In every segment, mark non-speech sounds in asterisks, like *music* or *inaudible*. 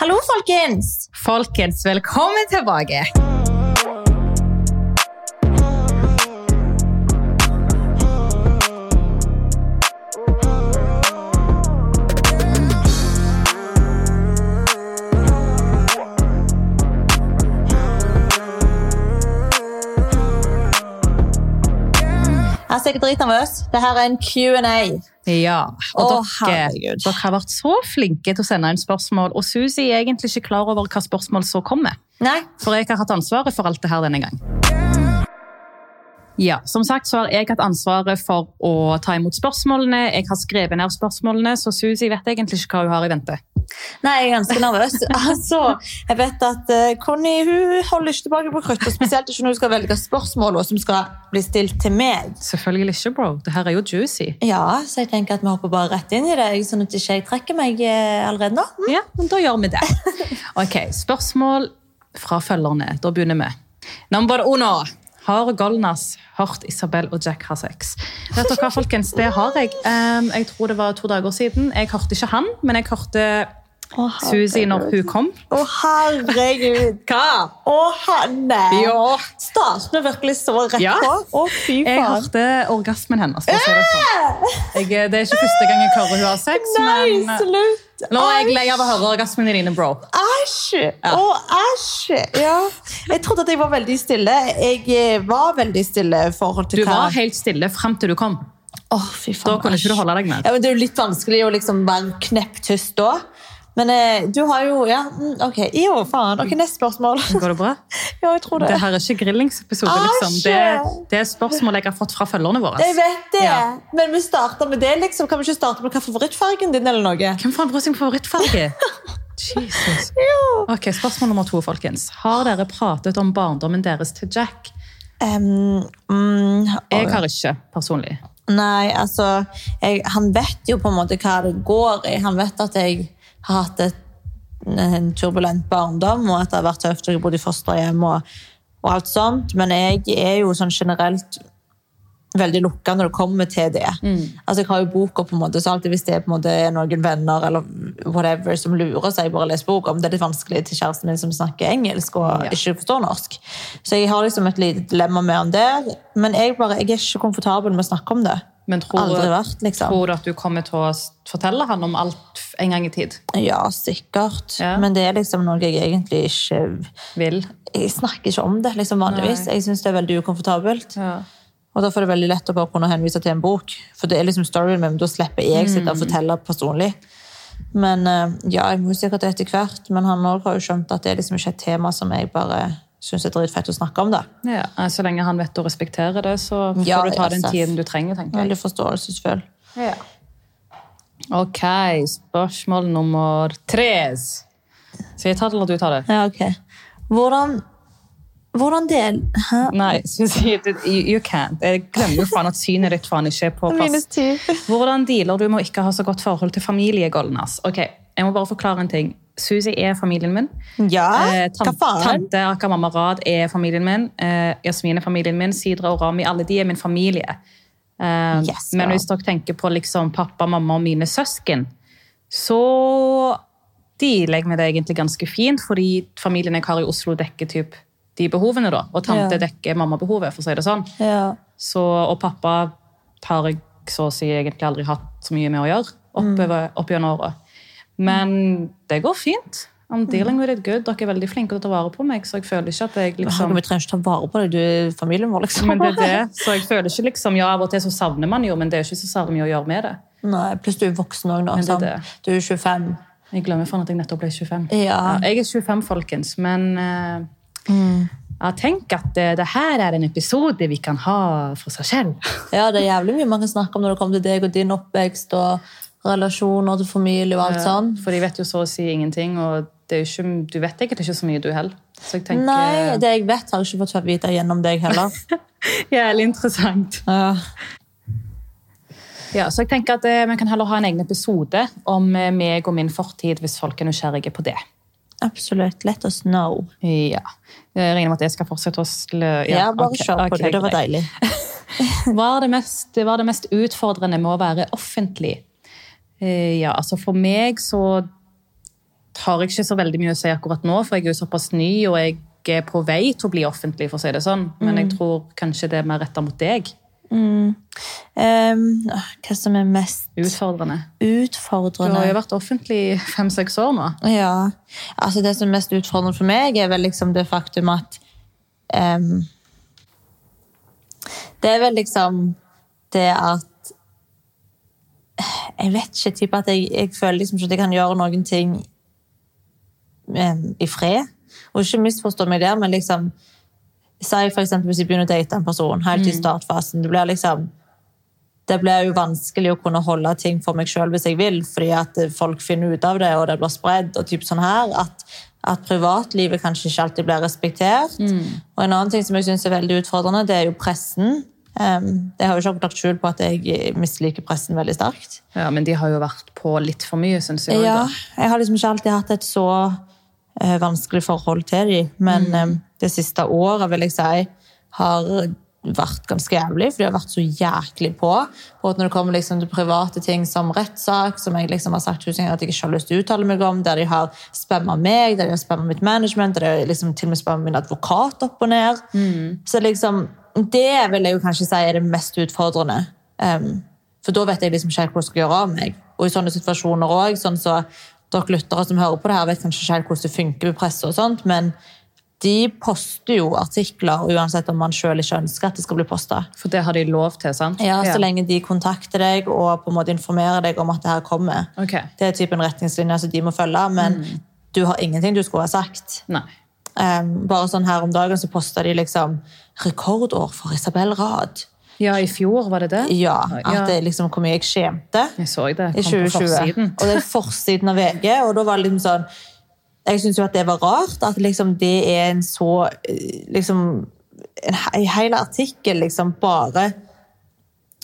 Hallo, folkens! Folkens, velkommen tilbake! Altså, jeg er dritnervøs. Dette er en Q&A. Ja, og oh, dere, dere har vært så flinke til å sende inn spørsmål, og Susi er egentlig ikke klar over hva spørsmål så kommer. Nei, For jeg har hatt ansvaret for alt det her denne gang. Ja, som sagt så har jeg hatt ansvaret for å ta imot spørsmålene. Jeg har skrevet ned spørsmålene, så Susi vet egentlig ikke hva hun har i vente. Nei, jeg er ganske nervøs. *laughs* altså, jeg vet at uh, Conny hun holder ikke tilbake på kruttet, spesielt ikke når hun skal velge spørsmål som skal bli stilt til meg. Selvfølgelig ikke, bro. Det her er jo juicy. Ja, så jeg tenker at vi hopper bare rett inn i det, sånn at ikke jeg trekker meg eh, allerede nå. Mm. Ja, men da gjør vi det. *laughs* Ok, Spørsmål fra følgerne. Da begynner vi. Number uno. Har Golnas hørt Isabel og Jack har sex? Vet dere hva, folkens? Det har jeg. Jeg tror det var to dager siden. Jeg hørte ikke han, men jeg hørte Susi når hun kom. Å, herregud! *laughs* Hva? Å, Hanne! Ja. Starten er virkelig så rett Ja. på. Å, fy Jeg hørte orgasmen hennes. Det, sånn. jeg, det er ikke første gang jeg hører hun har sex, Nei, men slutt! nå er jeg lei av å høre orgasmene dine, bro. Æsj! Å, æsj! Ja. Jeg trodde at jeg var veldig stille. Jeg eh, var veldig stille i forhold til Du var helt stille fram til du kom. Å, fy faen. Da kunne ikke du holde deg mer. Ja, men Det er jo litt vanskelig å liksom være knepptyst da. Men eh, du har jo Ja, mm, ok. Jo, faen. Ok, Neste spørsmål. Går det bra? *laughs* Ja, jeg tror det. Det her er ikke grillingsepisode, liksom. Det, det er spørsmål jeg har fått fra følgerne våre. Jeg vet det, Ja. men vi starter med det. liksom. Kan vi ikke starte med hva favorittfargen din? eller noe? Hvem faen bryr seg om favorittfarge? *laughs* Jesus. Ok, Spørsmål nummer to, folkens. Har dere pratet om barndommen deres til Jack? Um, mm, Jeg har ikke, personlig. Nei, altså jeg, Han vet jo på en måte hva det går i. Han vet at jeg har hatt et, en turbulent barndom, og at det har vært tøft. har bodd i fosterhjem og, og alt sånt. Men jeg er jo sånn generelt veldig lukka når det kommer til det. Altså, Jeg har jo boka, på en måte, så alltid hvis det er på en måte noen venner eller whatever som lurer, så har jeg bare lest boka. Om det er litt vanskelig til kjæresten min som snakker engelsk og Ja. ikke forstår norsk. Så jeg har liksom et lite dilemma med om det. Men jeg, bare, jeg er ikke komfortabel med å snakke om det. Men tror, vært, liksom. tror du at du kommer til å fortelle han om alt en gang i tid? Ja, sikkert. Ja. Men det er liksom noe jeg egentlig ikke Vil? Jeg snakker ikke om det liksom vanligvis. Nei. Jeg syns det er veldig ukomfortabelt. Ja. Og Derfor er det veldig lett å bare kunne henvise til en bok. For det er liksom storyen min, men da slipper jeg sitte og fortelle personlig. Men eh, ja, jeg må sikkert det etter hvert. Men han har jo skjønt at det er liksom ikke et tema som jeg bare syns er dritfett å snakke om. det. Ja, Så lenge han vet å respektere det, så får Ja, du ta ja, den tiden du trenger. tenker jeg. Veldig forståelsesfull. Ja. Ok, spørsmål nummer tre. Skal jeg ta det, eller du tar det? Ja, ok. Hvordan Hvordan del... Hæ? Nei, you, you can't. Jeg glemmer jo faen at synet ditt faen ikke er på plass. Hvordan dealer du med å ikke ha så godt forhold til familie, Golnas? Ok, jeg må bare forklare en ting. Susi er familien min. Ja, Eh, hva faen? Tante Akamama Rad er familien min. Eh, Jasmin er familien min. Sidra og Rami, alle de er min familie. Eh, Yes, men hvis dere tenker på liksom pappa, mamma og mine søsken, så dealer jeg med det egentlig ganske fint, fordi familien jeg har i Oslo dekker typ de behovene da, og tante Ja. dekker mammabehovet, for å si det sånn. Ja. Så, og pappa har jeg så å si egentlig aldri hatt så mye med å gjøre opp gjennom året. Men det går fint. I'm dealing with it good. Dere er veldig flinke til å ta vare på meg, så jeg føler ikke at jeg liksom... Vi trenger ikke ta vare på deg, du er familien vår, liksom. Men det er det. Så jeg føler ikke liksom, ja, av og til så savner man jo, men det er ikke så særlig mye å gjøre med det. Nei, Pluss du er voksen òg nå. Det det. Du er 25. Jeg glemmer faen at jeg nettopp ble 25. Ja. jeg er 25, folkens, men eh, jeg tenker at det, det her er en episode vi kan ha for seg selv. Ja, det er jævlig mye man kan snakke om når det kommer til deg og din oppvekst og relasjoner til familie og alt sånn. For de vet jo så å si ingenting, og det ikke, du vet egentlig ikke så mye du heller. Tenker... Nei, det jeg vet, har jeg ikke fått vite gjennom deg heller. *laughs* Jævlig interessant. Ja. Ja, så jeg tenker at eh, Vi kan heller ha en egen episode om eh, meg og min fortid, hvis folk er nysgjerrige på det. Absolutt. Let us know. Ja. Jeg regner med at jeg skal fortsette å slø... Ja, bare okay, kjør på okay, det. Det var deilig. *laughs* Hva er det mest, hva er det mest utfordrende med å være offentlig? Eh, Ja, altså For meg så har jeg ikke så veldig mye å si akkurat nå, for jeg er jo såpass ny, og jeg er på vei til å bli offentlig, for å si det sånn. Men jeg tror kanskje det er mer retta mot deg. Ehm, hva som er mest Utfordrende. Du har jo vært offentlig i fem-seks år nå. Ja, altså det som er mest utfordrende for meg, er vel liksom det faktum at um, Det er vel liksom det at Jeg vet ikke, typ at jeg, jeg føler liksom ikke at jeg kan gjøre noen ting em, i fred. Og ikke misforstå meg der, men liksom Si for eksempel hvis jeg begynner å date en person helt i startfasen. Det blir liksom det blir jo vanskelig å kunne holde ting for meg sjøl hvis jeg vil, fordi at folk finner ut av det, og det blir spredd. og typ sånn her, At, at privatlivet kanskje ikke alltid blir respektert. Og En annen ting som jeg synes er veldig utfordrende, det er jo pressen. Um, jeg har jo ikke lagt skjul på at jeg misliker pressen veldig sterkt. Ja, Men de har jo vært på litt for mye, syns jeg. Ja, jeg har liksom ikke alltid hatt et så eh, vanskelig forhold til dem, men eh, det siste året vil jeg si har vært ganske jævlig, for de har vært så jæklig på. Både når det kommer liksom til private ting som rettssak, som jeg liksom har sagt tusen ganger at jeg ikke har lyst til å uttale meg om, der de har spamma meg, der de har spamma mitt management, der de har liksom til og med spamma min advokat opp og ned. Så liksom, det vil jeg jo kanskje si er det mest utfordrende. Um, for da vet jeg liksom ikke helt hva jeg skal gjøre av meg. Og i sånne situasjoner òg, sånn så dere lyttere som hører på det her, vet kanskje ikke helt hvordan det funker med presse og sånt, men de poster jo artikler uansett om man sjøl ikke ønsker at det skal bli posta. For det har de lov til, sant? Ja, så lenge de kontakter deg og på en måte informerer deg om at det her kommer. Okay. Det er typen retningslinjer som de må følge, men du har ingenting du skulle ha sagt. Um, bare sånn her om dagen så posta de liksom 'rekordår for Isabel Rad'. Ja, i fjor var det det? Ja, at Ja. det liksom hvor mye jeg skjemte Jeg så det. Kom i 2020. forsiden. Og det er forsiden av VG, og da var det liksom sånn Jeg syns jo at det var rart, at liksom det er en så eh, liksom En he- hel artikkel liksom bare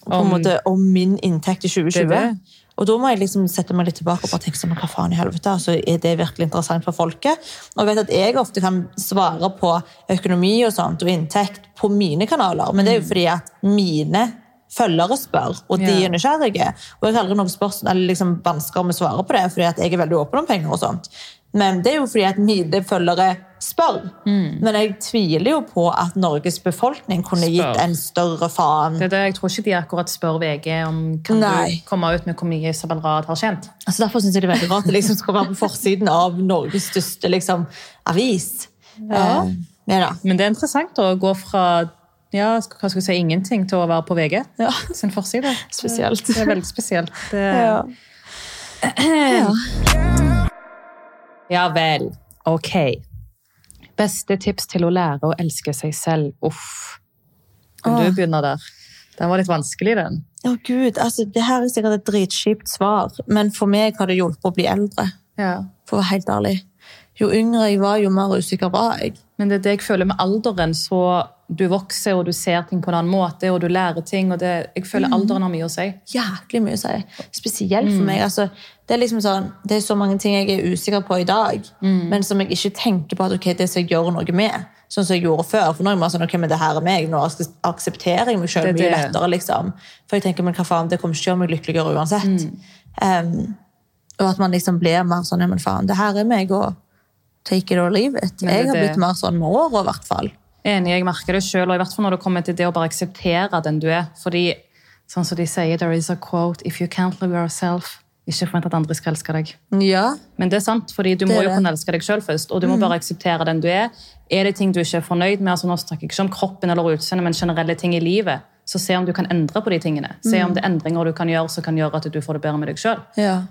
på en Om- måte om min inntekt i 2020. Det det. Og da må jeg liksom sette meg litt tilbake og bare tenke sånn, hva faen i helvete, altså, er det virkelig interessant for folket? Og jeg vet at jeg ofte kan svare på økonomi og sånt, og inntekt på mine kanaler, men det er jo fordi at mine følgere spør, og de er nysgjerrige. Og jeg har aldri noen spørsmål, eller liksom vansker med å svare på det, fordi at jeg er veldig åpen om penger og sånt. Men det er jo fordi at mine følgere spør. Mm. Men jeg tviler jo på at Norges befolkning kunne gitt en større faen. Det er det, jeg tror ikke de akkurat spør VG om kan Nei. du komme ut med hvor mye Isabel Rad har tjent. Altså Derfor synes jeg det er veldig rart det liksom skal være på forsiden av Norges største liksom, avis. Ja. Eh. Men det er interessant å gå fra ja, hva skal jeg si, ingenting til å være på VG Ja. sin forside. Spesielt. Det er veldig spesielt. Det, Ja. Ja vel. Ok. Beste tips til å lære å elske seg selv. Uff. Kan du begynne der? Den var litt vanskelig, den. Å gud, altså Det her er sikkert et dritskipt svar, men for meg har det hjulpet å bli eldre. Ja. For å være helt ærlig. Jo yngre jeg var, jo mer usikker var jeg. Men det er det jeg føler med alderen. så Du vokser, og du ser ting på en annen måte, og du lærer ting. og det, Jeg føler alderen har mye å si. Jæklig mye å si. Spesielt for meg. altså det er liksom sånn, det er så mange ting jeg er usikker på i dag, men som jeg ikke tenker på at ok, det skal jeg gjøre noe med. Sånn som jeg gjorde før. For nå er jeg sånn, ok, men det her er meg, nå aksepterer jeg meg selv mye er lettere. liksom. For jeg tenker, men hva faen, det kommer ikke til å gjøre meg lykkeligere uansett. Um, og at man liksom blir mer sånn, ja, men faen, det her er meg, og take it or leave it. Jeg har blitt mer sånn med åra, i hvert fall. Enig, jeg merker det selv, og i hvert fall når det kommer til det å bare akseptere den du er. Fordi, sånn som de sier, there is a quote, if you can't love yourself, ikke forvente at andre skal elske deg. Ja, Men det er sant, fordi du må jo kunne elske deg selv først, og du må bare akseptere den du er. Er det ting du ikke er fornøyd med, altså nå snakker jeg ikke om kroppen eller utseendet, men generelle ting i livet, så se om du kan endre på de tingene. Se om det er endringer du kan gjøre som kan gjøre at du får det bedre med deg selv. ja.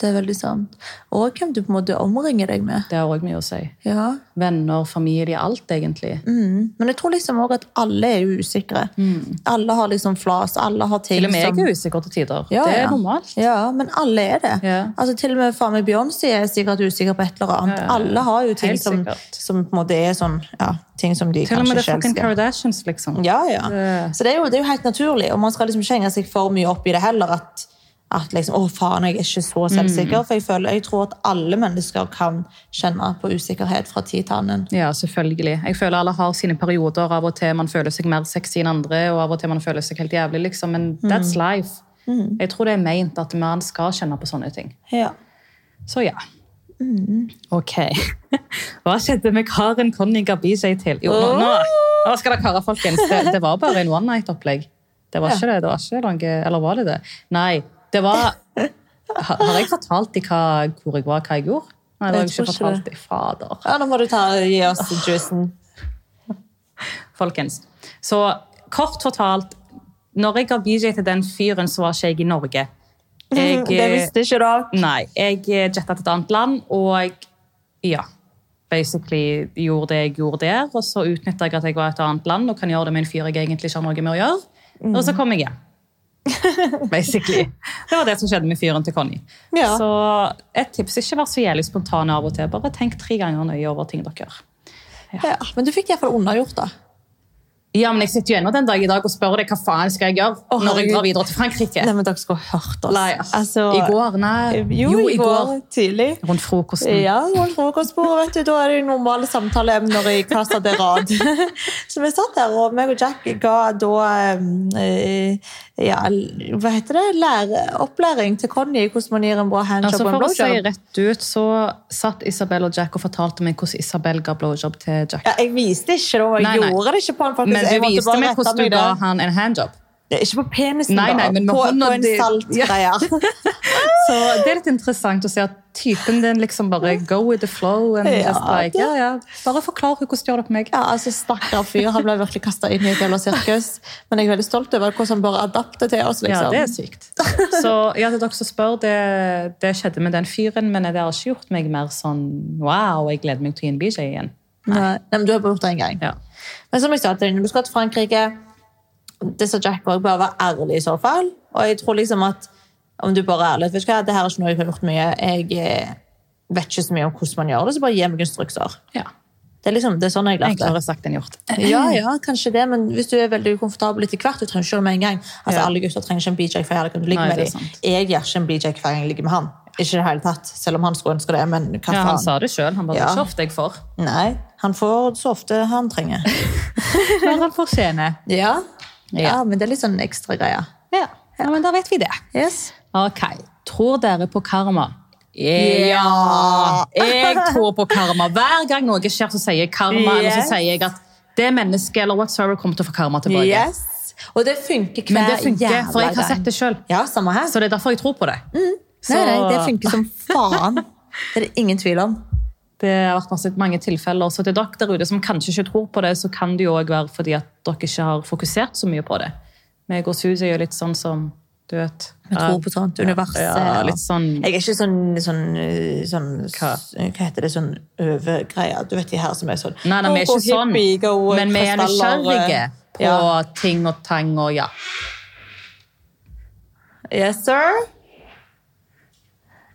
Det er veldig sant. Og hvem du på en måte omringer deg med. Det har også mye å si. Ja. Venner, familie, alt egentlig. Mm. Men jeg tror liksom også at alle er usikre. usikre. Alle har liksom flas, alle har ting Til og med som jeg er usikker til tider. Ja, det er ja. normalt. Ja, men alle er det. Ja. Altså Til og med faen meg Beyoncé er sikkert usikker på et eller annet. Alle har jo ting som, som på en måte er sånn ja, ting som de Til og med det er fucking. Kardashians, liksom. Ja, ja. Så det er, jo, det er jo helt naturlig, og man skal liksom ikke henge seg for mye opp i det heller. At, at liksom, å faen, jeg er ikke så selvsikker. Mm. For jeg, føler, jeg tror at alle mennesker kan kjenne på usikkerhet fra tid til annen. Ja, selvfølgelig. Jeg føler alle har sine perioder. Av og til man føler seg mer sexy enn andre, og av og til man føler seg helt jævlig, liksom. Men that's life. Jeg tror det er meint at man skal kjenne på sånne ting. Ja. Så ja. Ok. *laughs* Hva skjedde med Karen Conny ga BJ til? Jo, nå, nå, nå skal dere høre, folkens. Det, det var bare en one night-opplegg. Det var ikke det. det var ikke langt, Eller var det det? Nei, det var Har jeg fortalt dem hvor jeg var, hva jeg gjorde? Nei, det har Jeg ikke fortalt dem. Fader. Ja, Nå må du ta, gi oss juicen. Folkens. Så kort fortalt, når jeg ga BJ til den fyren, så var ikke jeg i Norge. *laughs* Jeg, det visste ikke du. Nei, jeg jetta til et annet land, og ja, basically gjorde det jeg gjorde der. Og så utnytta jeg at jeg var et annet land og kan gjøre det med en fyr jeg egentlig ikke har noe med å gjøre. Og så kom jeg hjem. *laughs* basically. Det var det som skjedde med fyren til Conny. Ja. Så et tips, ikke vær så jævlig spontan av og til. Bare tenk tre ganger nøye over ting dere gjør. Ja, men du fikk iallfall unnagjort det. Ja, men jeg sitter jo ennå den dag i dag og spør deg hva faen skal jeg gjøre oh, når jeg drar videre til Frankrike. Nei, men dere skulle hørt oss. Nei, Altså, I går? Nei. Jo, i går tidlig. Rundt frokosten. Ja, rundt frokostbordet, vet du, da er det jo normale samtaleemner i Casa de Rad. *laughs* Så vi satt der, og meg og Jack ga da eh, ja, hva heter det? Lære, opplæring til Conny i hvordan man gir en bra handjob Altså og en For å si rett ut, så satt Isabel og Jack og fortalte meg hvordan Isabel ga blowjob til Jack. Ja, jeg viste ikke da, jeg Nei, nei. gjorde det ikke på han. faktisk. Men du viste meg hvordan du ga han en handjob. Ikke på penisen, Nei, nei, men på, på en di. saltgreie. *laughs* Så det er litt interessant å se at typen din liksom bare go with the flow. And Ja, just like, ja, ja. Bare forklar hvordan du gjør det på meg. Ja, altså Stakkar fyr. Han ble virkelig kasta inn i et jævla sirkus. Men jeg er veldig stolt over hvordan han bare adapter til oss. Ja, liksom. det er sykt. Så ja, til dere som spør, det, det skjedde med den fyren, men det har ikke gjort meg mer sånn wow, jeg gleder meg til å gi en BJ igjen. Nei. Nei, men du har bare gjort det en gang. Ja. Men som jeg sa til deg, når du skal til Frankrike Det sa Jack òg, bare være ærlig i så fall. Og jeg tror liksom at om du bare er ærlig vet du hva, det her er ikke noe jeg har gjort mye. Jeg eh, vet ikke så mye om hvordan man gjør det, så bare gi meg instrukser. ja. Det er liksom, det er sånn jeg lærte. Enklere sagt enn gjort. *laughs* Ja, ja, kanskje det, men hvis du er veldig ukomfortabel etter hvert, du trenger ikke gjøre det med en gang. Altså, Ja. Alle gutter trenger ikke en BJ hver gang du ligger med dem. Jeg gjør ikke en BJ hver gang jeg ligger med han. Ikke det hele tatt, selv om han skulle ønske det, men hva Ja, han sa det sjøl. Han bare Ja. ikke ofte jeg får. Nei, han får så ofte han trenger. *laughs* Når han får skjene. Ja, ja men det er litt sånn ekstra greier. Ja. ja, men da vet vi det. Yes. Ok, tror dere på karma? Ja. Jeg tror på karma. Hver gang noe skjer, så sier jeg karma, eller så sier jeg at det mennesket eller whatsoever kommer til å få karma tilbake. Yes. Og det funker hver Men det funker, for jeg har sett det sjøl. Ja. Så det er derfor jeg tror på det. Så Nei, nei, det funker som faen. *laughs* Det er det ingen tvil om. Det har vært masse, mange tilfeller. Så til dere der ute som kanskje ikke tror på det, så kan det jo også være fordi at dere ikke har fokusert så mye på det. Meg og Suzy er jo litt sånn som du vet Vi tror på sånt universet. Ja, ja, sånn Jeg er ikke sånn, sånn, eh, sånn Hva? Hva heter det? Sånn overgreie. Du vet de her som er sånn Nei, nei, vi er ikke sånn. Men vi er nysgjerrige på Ja. ting og tang og ja. Yes, sir?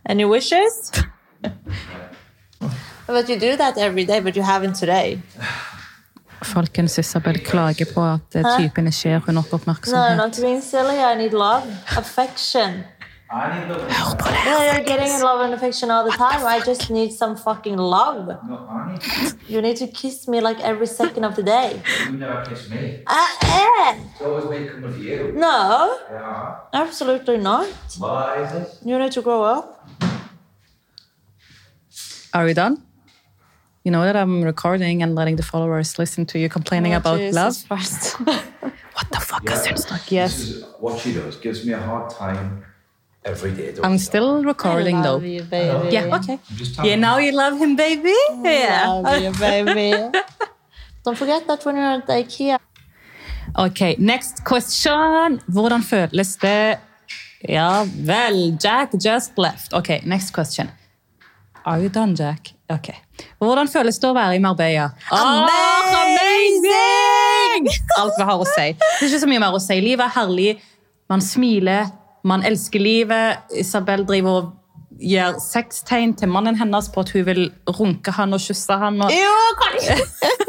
Any wishes? *laughs* but you do that every day, but you haven't today. Folkens, Isabel klager på at eh, Hæ? typen ikke gir hun nok No, not being silly. I need love, affection. I need love. Yeah, you're getting love and affection all the time. I just need some fucking love. No, I need. You need to kiss me like every second of the day. You never kiss me. Ah, eh. It's always me coming for you. No, Yeah. absolutely not. Why is it? You need to grow up. Are we done? You know that I'm recording and letting the followers listen to you complaining oh, about Oh, Jesus love? Christ. *laughs* *laughs* What the fuck Yeah. is this? This yes. what she does. Gives me a hard time every day. I'm she? still recording I though. you, baby. Yeah, okay. I'm just Yeah, now you love him, baby? Yeah. Love you, baby. *laughs* Don't forget that when you're at IKEA. Ok, next question. Hvordan føles det? Ja vel, Jack just left. Ok, next question. Are you done, Jack? Ok. Hvordan føles det å være i Marbella? Amazing! Alt vi har å si. Det er ikke så mye mer å si. Livet er herlig. Man smiler. Man elsker livet. Isabel driver og gir sextegn til mannen hennes på at hun vil runke han og kysse han. Og... Jo.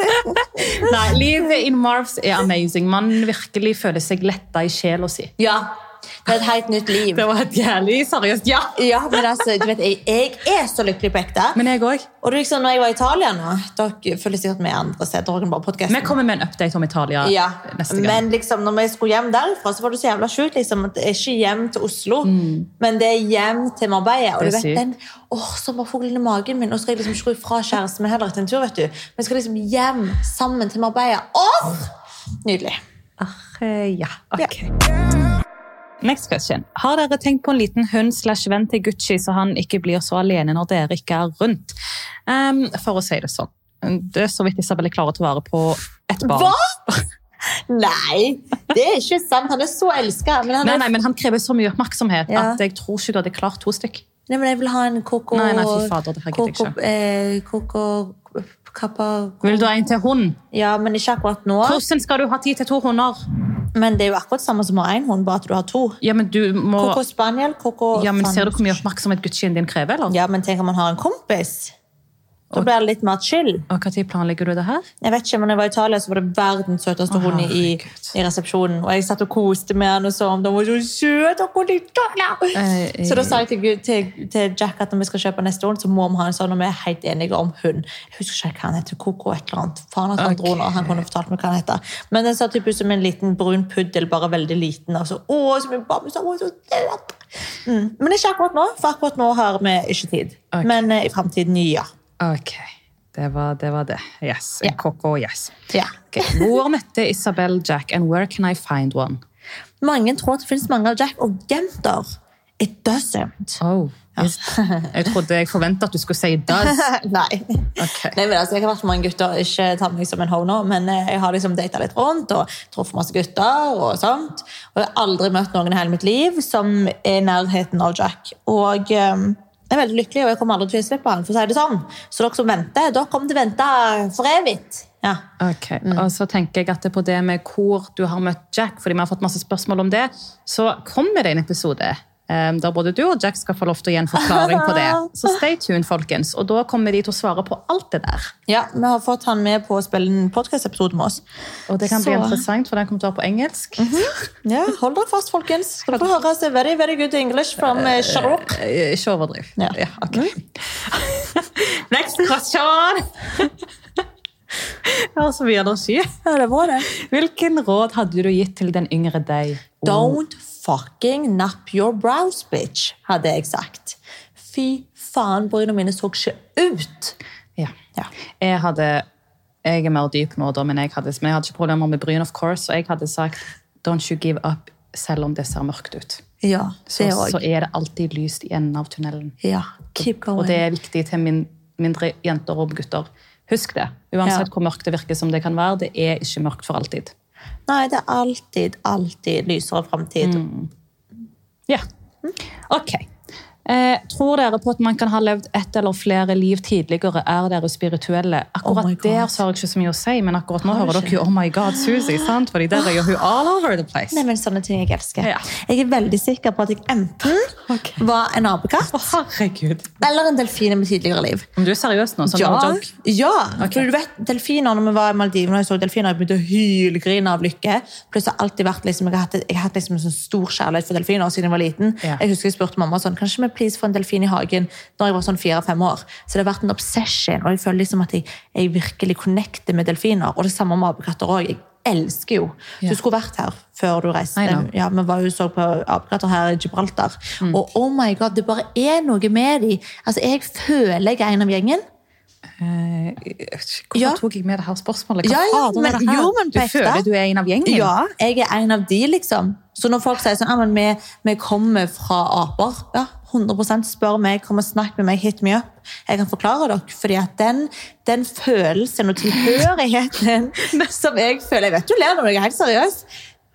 *laughs* Nei, livet in Marvs er amazing. Man virkelig føler seg letta i sjela si. Ja, Det er et helt nytt liv. Det var et jævlig seriøst ja. Ja, men altså, du vet, jeg, jeg er så lykkelig på ekte. Men jeg også. Og liksom, når jeg var i Italia nå Dere følger sikkert med andre steder. Kan bare. Vi kommer med en update om Italia ja, neste gang. Men liksom, når vi skulle hjem derfra, så var det så jævla sjukt. Liksom, at det er ikke hjem til Oslo, men det er hjem til Marbella. Og Mm. Du vet, sykt. den åh, sommerfuglen i magen min. Og så skal jeg liksom ikke gå ifra kjæresten min heller etter en tur. vet du. Men jeg skal liksom hjem sammen til Marbella. Åh! Nydelig. Ach, ja, ok. Next question. Har dere tenkt på en liten hund slash venn til Gucci, så han ikke blir så alene når dere ikke er rundt? Um, for å si det sånn. Det er så vidt Isabel er klar til å være på ett barn. Hva? Nei, det er ikke sant. Han er så elska. Men, Nei, nei, men han krever så mye oppmerksomhet Ja. at jeg tror ikke du hadde klart to stykk. Nei, men jeg vil ha en koko Nei, nei, fy fader, det koko, ikke. eh, koko kappa, Vil du ha en til hund? Ja, men ikke akkurat nå. Hvordan skal du ha tid til to hunder? Men det er jo akkurat samme som å ha én hund, bare at du har to. Ja, men du må... Koko spaniel, koko Ja, men Ser du hvor mye oppmerksomhet Guccien din krever? eller? Ja, men tenk om man har en kompis. Da blir det litt mer chill. Og Når planlegger du det her? Jeg vet ikke, men når jeg var i Italia, så var det verdens søteste Å, hund i, i resepsjonen. Og jeg satt og koste med han og så om den var så søt og de tåler. Eh, Så da sa jeg til, til, til Jack at når vi skal kjøpe neste hund, så må vi ha en sånn, og vi er helt enige om hund. Jeg husker ikke hva han heter. Coco et eller annet. Faen at han dro nå. Han kunne fortalt meg hva han heter. Men den så typ ut som en liten brun puddel, bare veldig liten. Og så, å, som en bamse, å, så søt. Mm. Men ikke akkurat nå, for akkurat nå har vi ikke tid. Okay. Men eh, i fremtiden, ja. Ok, det var det. Var det. Yes, Ja. Koko, yes. Yeah. Okay. Hvor møtte Isabel Jack, and where can I find one? Mange tror det finnes mange av Jack og jenter. It doesn't. Oh, ja. jeg trodde jeg forventet at du skulle si does. *laughs* Nei. Okay. Nei men altså, Jeg har vært med mange gutter, ikke ta meg som en ho nå, men eh, jeg har liksom data litt rundt og truffet masse gutter. Og sånt. Og jeg har aldri møtt noen i hele mitt liv som er i nærheten av Jack. Og eh, jeg er veldig lykkelig, og jeg kommer aldri til å slippe han. for å si det sånn. Så dere som venter, dere kommer til å vente for evig. Ja. Ok, Og så tenker jeg at det er på det med hvor du har møtt Jack, fordi vi har fått masse spørsmål om det, så kommer det en episode eh, der både du og Jack skal få lov til å gi en forklaring på det. *laughs* Så stay tuned, folkens. Og da kommer de til å svare på alt det der. ja, Vi har fått han med på å spille en podkast-episode med oss. Og det kan bli interessant, for den kommer til å være på engelsk. Ja, Hold dere fast, folkens. Skal dere høre oss very, very good English from uh, Sharok. Eh, Ikke overdriv. Ja. ok. *laughs* Next question! *laughs* Jeg har så mye energi. Ja, det var det. Hvilken råd hadde du gitt til den yngre deg? Don't fucking nap your brows, bitch, hadde jeg sagt. Fy faen, bryna mine så ikke ut. Ja. Ja. Jeg hadde Jeg er mer dyp nå, da, men jeg hadde, men jeg hadde ikke problemer med bryn, of course, og jeg hadde sagt don't you give up, selv om det ser mørkt ut. Ja, Så, også. så er det alltid lyst i enden av tunnelen. Ja, keep going. Og det er viktig til min, mindre jenter og gutter. Husk det. Uansett Ja. hvor mørkt det virker som det kan være, det er ikke mørkt for alltid. Nei, det er alltid, alltid lysere framtid. Mm. Ja. Ok. Eh, tror dere på at man kan ha levd ett eller flere liv tidligere? Er dere spirituelle? Akkurat Oh der så har jeg ikke så mye å si, men akkurat nå hører dere jo Oh my God, Susie, sant? Fordi der er jo hun all over the place. Nei, men sånne ting jeg elsker. Ja. Jeg er veldig sikker på at jeg enten *laughs* okay. var en apekatt oh, eller en delfin i mitt tidligere liv. Om du er seriøs nå, Sånn Ja, joke. ja. Okay. du vet, delfiner, når vi var i Maldivene og jeg så delfiner, jeg begynte å hylgrine av lykke. Pluss har alltid vært liksom, jeg har hatt, jeg har hatt liksom en sånn stor kjærlighet for delfiner siden jeg var liten. Ja. Jeg husker jeg spurte mamma sånn, kanskje vi please få en delfin i hagen når jeg var sånn fire-fem år. Så det har vært en obsession, og jeg føler liksom at jeg, jeg virkelig connecter med delfiner. Og det samme med apekatter også. Jeg elsker jo. Du skulle vært her før du reiste. Ja, Vi var jo så på apekatter her i Gibraltar. Mm. Og oh my god, det bare er noe med dem. Altså, jeg føler jeg er en av gjengen. Eh, Hvorfor Ja. tok jeg med det her spørsmålet? Hva Ja, ja, men- det her? jo, men du føler du er en av gjengen? Ja, jeg er en av de, liksom. Så når folk sier sånn, ja, men vi, vi kommer fra aper, ja, 100 spør meg, kom og snakk med meg, hit me up. Jeg kan forklare dere, fordi at den, den følelsen og tilhørigheten *laughs* som jeg føler, jeg vet du ler når jeg er helt seriøs,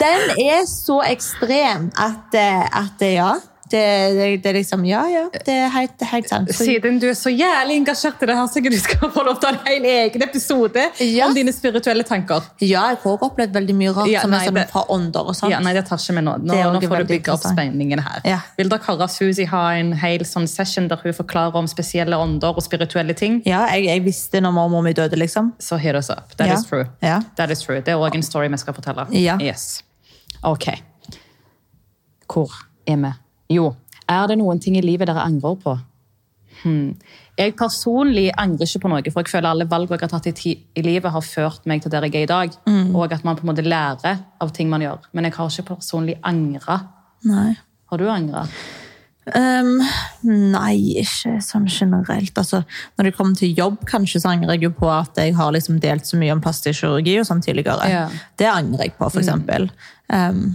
den er så ekstrem at, eh, at eh, ja, det, det, det er liksom, ja, ja, det er helt, helt sant. Så- Siden du er så jævlig engasjert i det her, så du skal få lov til å ha en egen episode Ja. om dine spirituelle tanker. Ja, jeg har opplevd veldig mye rart Ja, som nei, er sånn det- fra ånder og sånt. Ja, nei, det tar ikke vi nå. Nå, nå får du bygge opp spenningen her. Ja. Vil dere høre Susie ha en hel sånn session der hun forklarer om spesielle ånder og spirituelle ting? Ja, jeg, jeg visste når mormor mi døde, liksom. Så hit us up. That Ja. is true. Ja. That is true. Det er òg en story vi skal fortelle. Ja. Yes. Ok. Hvor er vi? Jo, er det noen ting i livet dere angrer på? Hmm. Jeg personlig angrer ikke på noe, for jeg føler alle valg jeg har tatt i, i livet, har ført meg til der jeg er i dag. Og at man på en måte lærer av ting man gjør. Men jeg har ikke personlig angra. Nei. Har du angra? Um, nei, ikke sånn generelt. Altså, når det kommer til jobb, kanskje, så angrer jeg jo på at jeg har liksom delt så mye om plastisk kirurgi og sånn tidligere. Ja. Det angrer jeg på, for eksempel. Ehm,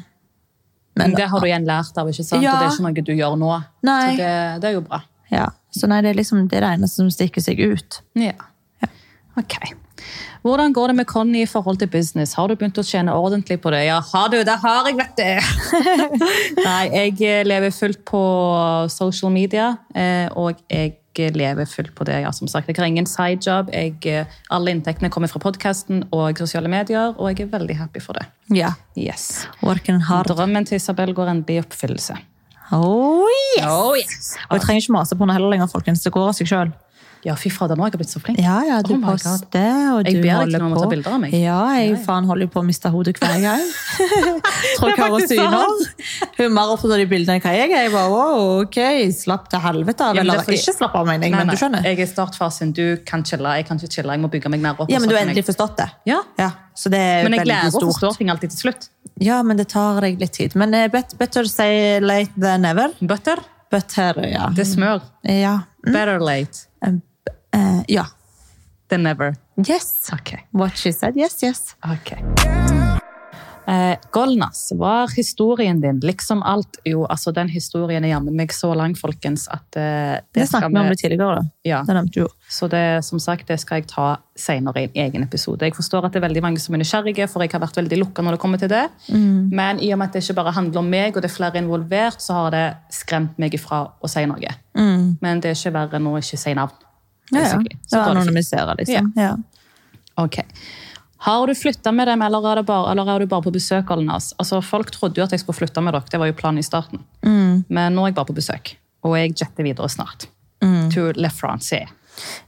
Men det har du igjen lært av, ikke sant? Ja. Og det er ikke noe du gjør nå. Nei. Så det, det er jo bra. ja. Så nei, det er liksom det, er det eneste som stikker seg ut. Ja. Ok. Hvordan går det med Conny i forhold til business? Har du begynt å tjene ordentlig på det? Ja, har du? Det har jeg, vet du! *laughs* Nei, jeg lever fullt på social media, eh, og jeg lever fullt på det, ja, som sagt. Jeg har ingen sidejob. Jeg, eh, alle inntektene kommer fra podkasten og sosiale medier, og jeg er veldig happy for det. Ja. Yes. Working hard. Drømmen til Isabel går endelig i oppfyllelse. Oh, yes! Oh, yes. Og jeg trenger ikke mase på henne heller lenger, folkens. Det går av seg sjøl. Ja, fy fader, nå har jeg blitt så flink. Ja, ja, du Oh poster, og Jeg du ber deg holder til noen på. ta bilder av meg. Ja, jeg faen holder jo på å miste hodet hver gang. *laughs* Tror jeg hører syner. Hun er mer opptatt av de bildene enn jeg er. Jeg bare, wow, ok, slapp til helvete av. Ja, Eller er ikke slapp av, mener jeg, men du skjønner. Jeg er i startfasen. Du kan chille, jeg kan ikke chille. Jeg må bygge meg mer opp. Ja, men du har endelig forstått det. Ja. Ja, så det er Men jeg lærer å forstå ting alltid til slutt. Ja, men det tar deg litt tid. Men eh, better say late than never. Butter, Butter, ja. det er smør. Ja. Mm. Better late Eh, ja. than never. Yes. Ok. What she said, yes, yes. Ok. Eh, Golnas, hva er historien din? Liksom alt. Jo, altså den historien er jammen meg så lang, folkens, at eh, Det snakket vi om det tidligere, da. Ja. Det nevnte du. Så det, som sagt, det skal jeg ta senere i en egen episode. Jeg forstår at det er veldig mange som er nysgjerrige, for jeg har vært veldig lukka når det kommer til det. Mm. Men i og med at det ikke bare handler om meg, og det er flere involvert, så har det skremt meg ifra å si noe. Men det er ikke verre enn å ikke si navn. Ja, ja. Så anonymisere, liksom. Ja. Ok. Har du flytta med dem, eller er, bare, eller er du bare på besøk? Alnas? Altså, folk trodde jo at jeg skulle flytte med dere, det var jo planen i starten. Mm. Men nå er jeg bare på besøk, og jeg jetter videre snart. Mm. To Le France.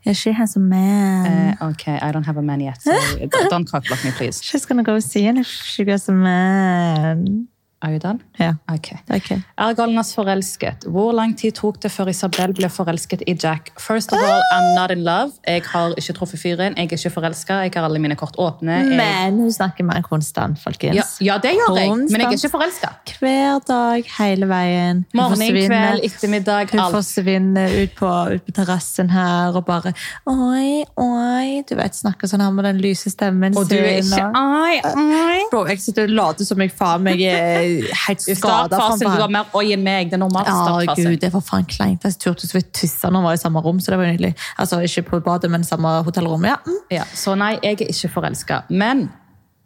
Yeah, she has a man. Uh, ok, I don't have a man yet, so *laughs* don't cockblock me, please. She's gonna go see him if she gets a man. Are you done? Ja, Ok. okay. Er Galnas forelsket? Hvor lang tid tok det før Isabel ble forelsket i Jack? First of all, I'm not in love. Jeg har ikke truffet fyren. Jeg er ikke forelska. Jeg har alle mine kort åpne. Jeg... Men hun snakker med en konstant, folkens. Ja, ja, det gjør jeg, men jeg er ikke forelska. Hver dag, hele veien. Hun Morgen, kveld, ettermiddag, Hun alt. forsvinner ut på, ut på terrassen her og bare Oi, oi. Du vet, snakker sånn her med den lyse stemmen Og du er ikke Oi, ai. Bro, jeg sitter og later som jeg faen meg er helt skada. startfasen du var mer oi enn meg. Det er normalt Ja, gud, det var faen kleint. Jeg turte så vidt tisse når vi var i samme rom, så det var nydelig. Altså, ikke på badet, men samme hotellrom. Ja. Mm. Ja, så nei, jeg er ikke forelska. Men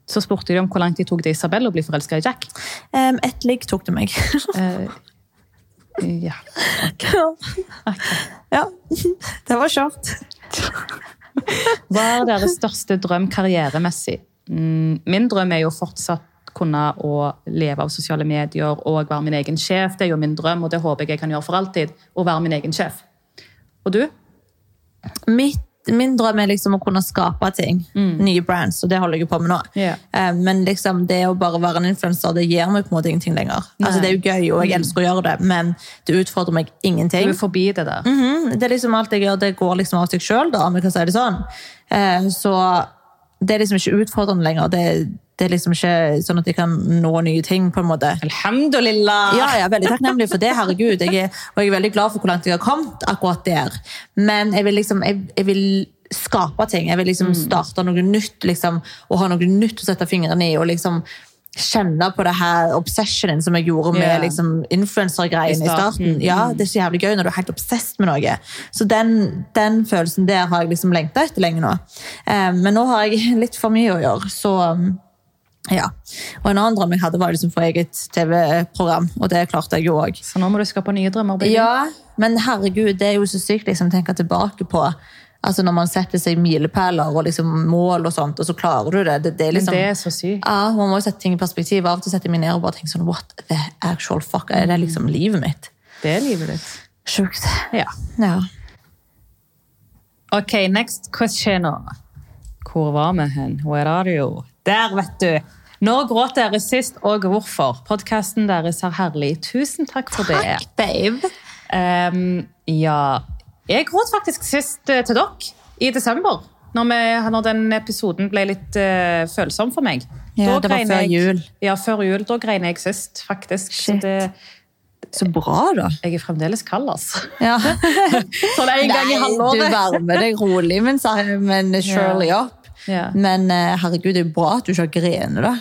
så spurte de om hvor lang tid tok det Isabel å bli forelska i Jack. Um, et ligg tok det meg. *laughs* Ja. ja, det var kjørt. Hva er deres største drøm karrieremessig? Mm, Min drøm er jo fortsatt kunne å leve av sosiale medier og være min egen sjef. Det er jo min drøm, og det håper jeg jeg kan gjøre for alltid. Å være min egen sjef. Og du? Mitt, min drøm er liksom å kunne skape ting. Nye brands, og det holder jeg på med nå. Eh, Men liksom det å bare være en influenser, det gir meg på en måte ingenting lenger. Altså, det er jo gøy, og jeg elsker å gjøre det, men det utfordrer meg ingenting. Du er forbi det der. Mhm, Det er liksom alt jeg gjør, det går liksom av seg sjøl, om jeg kan si det sånn. Eh, Så det er liksom ikke utfordrende lenger. Det, det er liksom ikke sånn at jeg kan nå nye ting, på en måte. Alhamdulillah! Ja, jeg er veldig takknemlig for det, herregud. Jeg er, og jeg er veldig glad for hvor langt jeg har kommet akkurat der. Men jeg vil liksom, jeg, jeg vil skape ting. Jeg vil liksom starte noe nytt, liksom, og ha noe nytt å sette fingrene i, og liksom kjenne på det her obsessionen som jeg gjorde med yeah. liksom, influencer-greien I starten. starten. Ja, det er så jævlig gøy når du er helt obsessed med noe. Så den, den følelsen der har jeg liksom lengta etter lenge nå. Um, men nå har jeg litt for mye å gjøre, så um, ja. Og en annen drøm jeg hadde, var liksom for eget TV-program, og det klarte jeg jo òg. Så nå må du skape nye drømmer. baby. Ja, men herregud, det er jo så sykt liksom, tenke tilbake på. Altså Når man setter seg milepæler og liksom mål, og sånt, og så klarer du det. Det, det liksom... det er så sykt. Ja, Man må jo sette ting i perspektiv. Av og til setter jeg meg ned og bare tenker sånn What the actual fuck? Er det liksom livet mitt? Det er livet ditt. Sjukt. Ja. Ja. Ok, next question. Hvor var vi hen? Where are you? Der, vet du! Når gråt dere sist, og hvorfor? Podkasten deres er herlig. Tusen takk for det. Takk, babe. Um, ja Jeg gråt faktisk sist eh, til dere i desember. Når, vi, når den episoden ble litt uh, følsom for meg. Ja, Da det var før jeg, jul. Ja, før jul. Da grein jeg sist, faktisk. Shit. det, Så bra, da. jeg er fremdeles kald, altså. Ja. *laughs* Sånn en gang i halvåret. du varmer deg rolig, men, sa- men surely up. Ja. Men eh, herregud, det er jo bra at du ikke har grenet, da.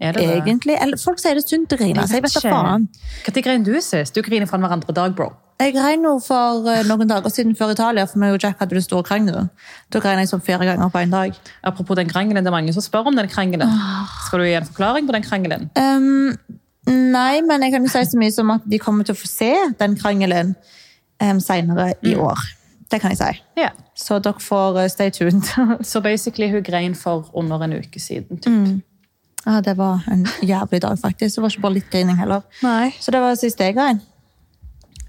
Er det det? Egentlig. Eller folk sier det er sunt å grine, jeg vet da faen. Når grein du sist? Du griner fra hverandre dag, bro. Jeg grein nå for eh, noen dager siden før Italia, for meg og Jack hadde det store krangelen. Da grein jeg sånn fire ganger på en dag. Apropos den krangelen, det er mange som spør om den krangelen. Skal du gi en forklaring på den krangelen? Um, nei, men jeg kan jo si så mye som at de kommer til å få se den krangelen um, senere i Mm. år. Det kan jeg si. Ja. Så dere får eh, stay tuned. *laughs* Så basically, hun grein for under en uke siden. Typ. ja, det var en jævlig dag, faktisk. Det var ikke bare litt grining heller. Nei. Så det var siste jeg grein.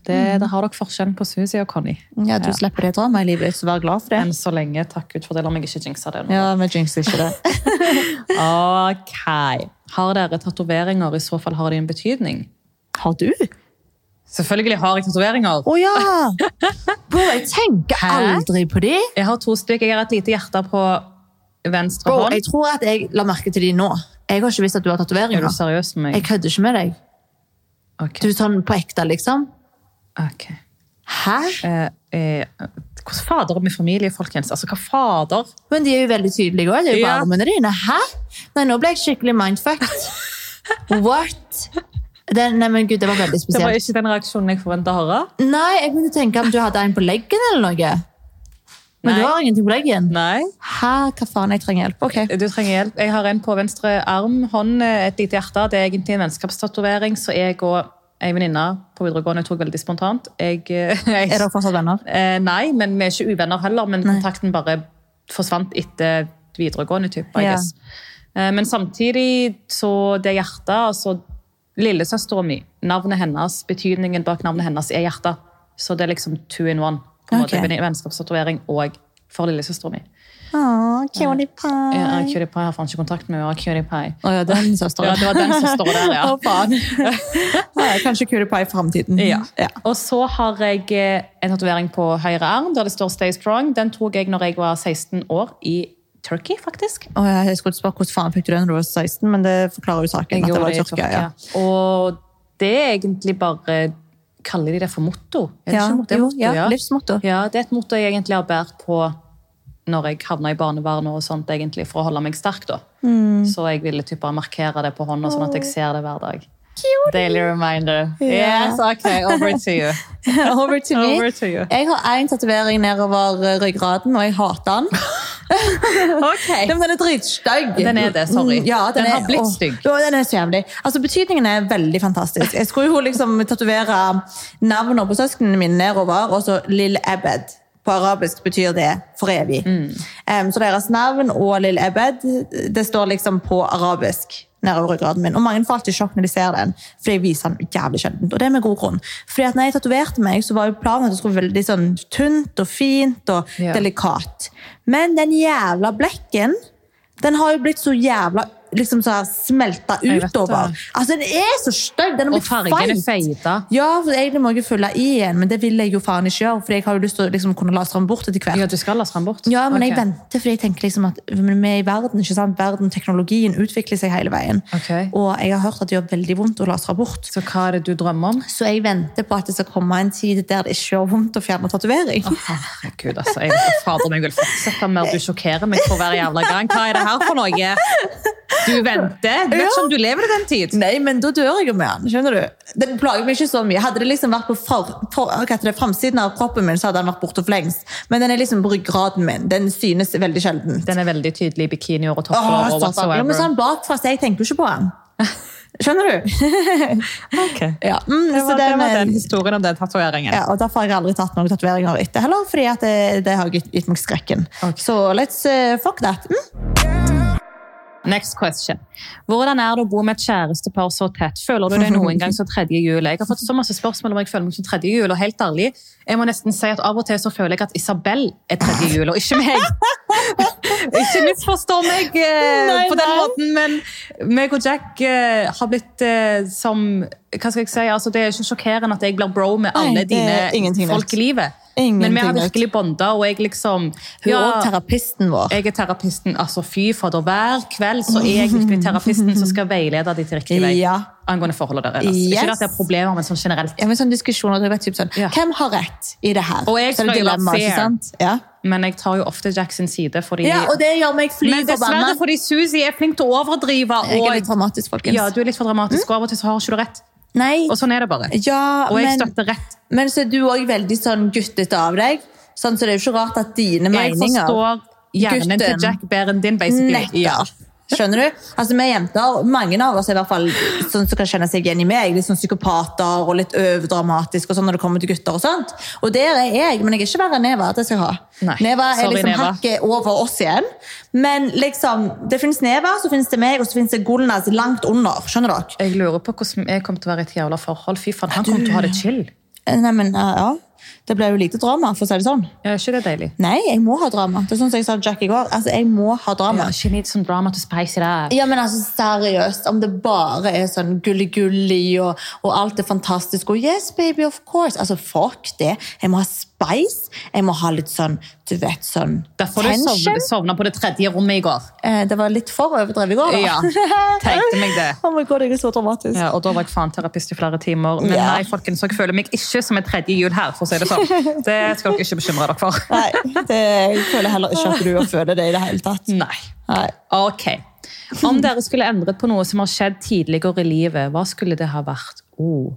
Det, Der har dere forskjellen på Susi og Conny. Ja, du slipper det dramaet i livet ditt, så vær glad for det. Enn så lenge. Takk Gud for det. La meg ikke jinxe det nå. Ja, vi jinxer ikke det. *laughs* Ok. Har dere tatoveringer? I så fall har de en betydning. Har du? Selvfølgelig har jeg tatoveringer. Å ja! *laughs* Bro, jeg tenker aldri på de. Jeg har to stykker. Jeg har et lite hjerte på venstre Bro, hånd. jeg tror at jeg la merke til de nå. Jeg har ikke visst at du har Er du seriøs med Jeg meg? kødder ikke med deg. Okay. Du tar den på ekte, liksom. Ok. Hæ? Eh, eh, hvordan fader med familie, folkens? Altså, hva fader? Men de er jo veldig tydelige òg. Det er jo bare Ja. armene dine. Hæ? Nei, nå ble jeg skikkelig mindfucked. *laughs* What? Det, nei, men gud, det var veldig spesielt. Det var ikke den reaksjonen jeg forventa å høre. Nei, jeg kunne tenke om du hadde en på leggen eller noe. Men Nei. du har ingenting på leggen? Nei. Hæ? Hva faen? Jeg trenger hjelp. Ok. Du trenger hjelp. Jeg har en på venstre arm, hånd, et lite hjerte. Det er egentlig en vennskapstatovering, så jeg og ei venninne på videregående tok veldig spontant. Jeg, *laughs* jeg, Er dere fortsatt venner? Eh, nei, men vi er ikke uvenner heller. Men kontakten bare forsvant etter videregående. Typ, Ja. Eh, men samtidig, så det hjertet altså Lillesøstera mi, navnet hennes, betydningen bak navnet hennes er hjertet. Så det er liksom two in one. På en Ok. måte, Vennskapstatovering og for lillesøstera mi. Åh, cutie pie. Ja, Cutie Pie har faen ikke kontakt med henne. Cutie Pie. Å ja, den søsteren. Ja, det var den står der, ja. Å, faen. *laughs* ja, kanskje cutie pie i fremtiden. Ja. ja. Og så har jeg eh, en tatovering på høyre arm der det står 'Stay Strong'. Den tok jeg når jeg var 16 år i Turkey, faktisk. Å, jeg skulle spørre hvordan faen fikk du det når du var 16, men det forklarer jo saken. Jeg at det var i Tyrkia. Ja. Og det er egentlig bare Kaller de det for motto? Er det Ja, ikke motto? Jo, motto, ja, livsmotto. Ja, det er et motto jeg egentlig har båret på når jeg havna i barnevernet og sånt, egentlig, for å holde meg sterk. da. Mm. Så jeg ville typ bare markere det på hånda, sånn at jeg ser det hver dag. Daily reminder. Yeah. Yes, ok, over to you. *laughs* Over to me. Over to you. Jeg har én tatovering nedover ryggraden, og jeg hater den. *laughs* *laughs* Men Den er dritstygg. Den er det, sorry. Mm, Ja, den, Den har er- blitt stygg. Å, å, den er så jævlig. Altså, Betydningen er veldig fantastisk. Jeg skulle jo liksom tatovere navnene på søsknene mine nedover, og så Lill Ebed. På arabisk betyr det for evig. Mm. Um, så deres navn og Lill Ebed det står liksom på arabisk nedover ryggraden min. Og mange får alltid sjokk når de ser den, for jeg viser den jævlig sjelden. Og det er med god grunn. Fordi at når jeg tatoverte meg, så var jo planen at det skulle veldig sånn tynt og fint og Ja. delikat. Men den jævla blekken, den har jo blitt så jævla liksom så smelta utover. Altså, den er så stygg! Den er Og blitt fargen er feit. feita. Ja, for egentlig må jeg fylle i igjen, men det vil jeg jo faen ikke gjøre. For jeg har jo lyst til å liksom kunne lastre den bort etter hvert. Ja, du skal lastre den bort? Ja, men jeg venter, for jeg tenker liksom at vi er i verden, ikke sant? Verden, teknologien utvikler seg hele veien. Ok. Og jeg har hørt at det gjør veldig vondt å lastre bort. Så hva er det du drømmer om? Så jeg venter på at det skal komme en tid der det ikke gjør vondt å fjerne tatovering. Herregud, altså. Jeg fader jeg vil fortsette med at *laughs* du sjokkerer meg for hver jævla gang. Hva er det her for noe? Du venter. Du vet ikke om du lever i den tid. Nei, men da dør jeg jo med den. skjønner du? Den plager meg ikke så mye. Hadde det liksom vært på for, for, hva heter det, framsiden av kroppen min, så hadde den vært borte for lengst. Men den er liksom på ryggraden min. Den synes veldig sjelden. Den er veldig tydelig i bikini og topper Oh. Ja, men sånn bakfra, så jeg tenker jo ikke på den. *laughs* Skjønner du? *laughs* Ok. Ja, mm, Det var, den det var er- den historien om den tatoveringen. ja, og Derfor har jeg aldri tatt noen tatoveringer etter heller, fordi at det, det har gitt, gitt meg skrekken. Okay. Så let's uh, fuck that. Mm. Next question. Hvordan er det å bo med et kjærestepar så tett? Føler du deg noen gang som tredje hjul? Jeg har fått så masse spørsmål om jeg føler meg som tredje hjul, og helt ærlig, jeg må nesten si at av og til så føler jeg at Isabel er tredje hjul, og ikke meg. *laughs* ikke misforstå meg eh, Nei, på den nei. måten, men meg og Jack eh, har blitt eh, som Hva skal jeg si? Altså, det er ikke sjokkerende at jeg blir bro med alle er dine folk i livet. Ingenting men vi har virkelig bonda, og jeg liksom Hun er også terapisten vår. jeg er terapisten. altså Fy fader, hver kveld så er jeg virkelig terapisten som skal veilede de til riktig vei. Ja. Angående forholdet deres. Yes. Ikke at det er problemer, men sånn generelt. Ja, men sånn diskusjoner, det er typ sånn, Ja. Hvem har rett i det her? Og jeg Så det dilemma, ikke sant? Ja. Men jeg tar jo ofte Jack sin side, fordi ja, og det gjør meg fly Men dessverre fordi Suzy er flink til å overdrive. Jeg er litt dramatisk, folkens. ja, du er litt for dramatisk, og av og til så har ikke du rett. Nei, Og sånn er det bare. ja, Og jeg men, støtter rett. men så er du òg veldig sånn guttete av deg. Sånn, så det er jo ikke rart at dine Jeg meninger forstår hjernen til Jack bedre enn din, basically. Nettopp. Ja. Skjønner du? Altså, Vi jenter, mange av oss i hvert fall sånn som kan kjenne seg igjen i meg. Litt sånn psykopater og litt overdramatiske og sånn når det kommer til gutter. og sånt. Og der er jeg, men jeg er ikke verre enn Neva. det skal jeg ha. Nei, Neva er sorry, liksom Neva. hakket over oss igjen. Men liksom, det finnes Neva, så finnes det meg, og så finnes det Gulnaz langt under. Skjønner dere? Jeg lurer på hvordan jeg kommer til å være i et jævla forhold. Fy faen, han kommer til å ha det chill. Nei, men ja, Det ble jo lite drama, for å si det sånn. Ja, ikke det deilig? Nei, jeg må ha drama. Det er sånn som jeg sa Jack i går. Altså, jeg må ha drama. Ja, she needs some drama to spice it up. Ja, men altså seriøst, om det bare er sånn gulli-gulli og, og alt er fantastisk, og yes, baby, of course. Altså, fuck det. Jeg må ha spice. Jeg må ha litt sånn, du vet, sånn Derfor du sovna, sovna på det tredje rommet i går. Eh, det var litt for overdrevet i går, da. Ja, tenkte meg det. *laughs* oh my god, jeg er så dramatisk. Ja, og da var jeg faen terapist i flere timer. Men yeah. nei, folkens, jeg føler meg ikke som et tredje hjul her, for å si det sånn. *laughs* Det skal dere ikke bekymre dere for. Nei, det, jeg føler heller ikke at du har følt det i det hele tatt. Nei. Nei. Ok. Om dere skulle endret på noe som har skjedd tidligere i livet, hva skulle det ha vært? Oh.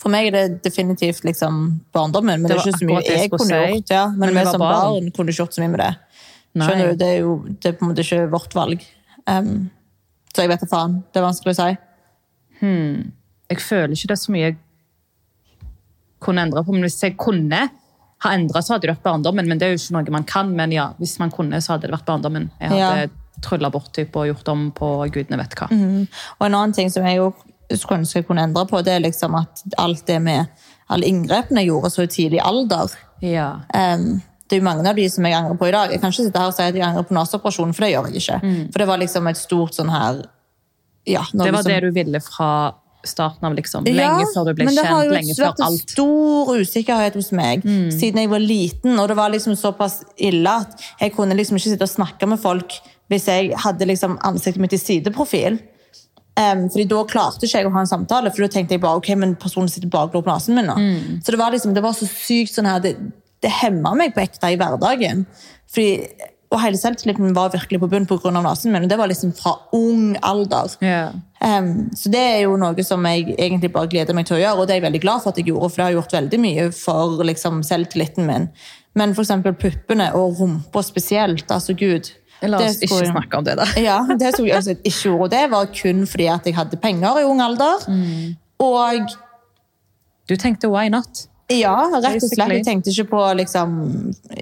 For meg er det definitivt liksom barndommen, men det, Det er ikke så mye jeg jeg kunne si. gjort. Ja, men Men vi som barn. barn kunne ikke gjort så mye med det. Nei. Skjønner du? Det er jo det er på en måte ikke vårt valg. Um, så jeg vet da faen. Det er vanskelig å si. Jeg føler ikke det er så mye jeg kunne endre på, men hvis jeg kunne ha endret, så hadde det vært barndommen, men det er jo ikke noe man kan, men ja, hvis man kunne, så hadde det vært barndommen. Jeg hadde Ja. trylla bort typ, og gjort om på gudene vet hva. Og en annen ting som jeg jo skulle ønske jeg kunne endre på, det er liksom at alt det med alle inngrepene jeg gjorde så tidlig alder Ja. um, Det er jo mange av de som jeg angrer på i dag. Jeg kan ikke sitte her og si at jeg angrer på naseoperasjonen, for det gjør jeg ikke. For det var liksom et stort sånn her ja, Det var liksom, det du ville fra starten av, liksom. Lenge Ja, før du ble kjent. lenge før alt. men det har jo vært en. Mm. stor usikkerhet hos meg siden jeg var liten. Og det var liksom såpass ille at jeg kunne liksom ikke sitte og snakke med folk hvis jeg hadde liksom ansiktet mitt i sideprofil. Um, fordi Da klarte ikke jeg å ha en samtale, for da tenkte jeg bare ok, men personen sitter bare på nesen min. nå. Mm. Så det var liksom, det var så sykt sånn her, det, det hemma meg på ekte i hverdagen. Fordi, og hele selvtilliten var virkelig på bunn pga. nesen min. og Det var liksom fra ung alder. Ja. Um, så det er jo noe som jeg egentlig bare gleder meg til å gjøre, og det er jeg veldig glad for at jeg gjorde, for det har gjort veldig mye for liksom, selvtilliten min. Men eksempel puppene og rumpa spesielt, altså gud. La oss ikke snakke om det, da. Ja, det skulle jeg altså ikke gjøre, og det var kun fordi at jeg hadde penger i ung alder. Mm. Og Du tenkte why not? Ja, rett og slett. Jeg tenkte ikke på liksom,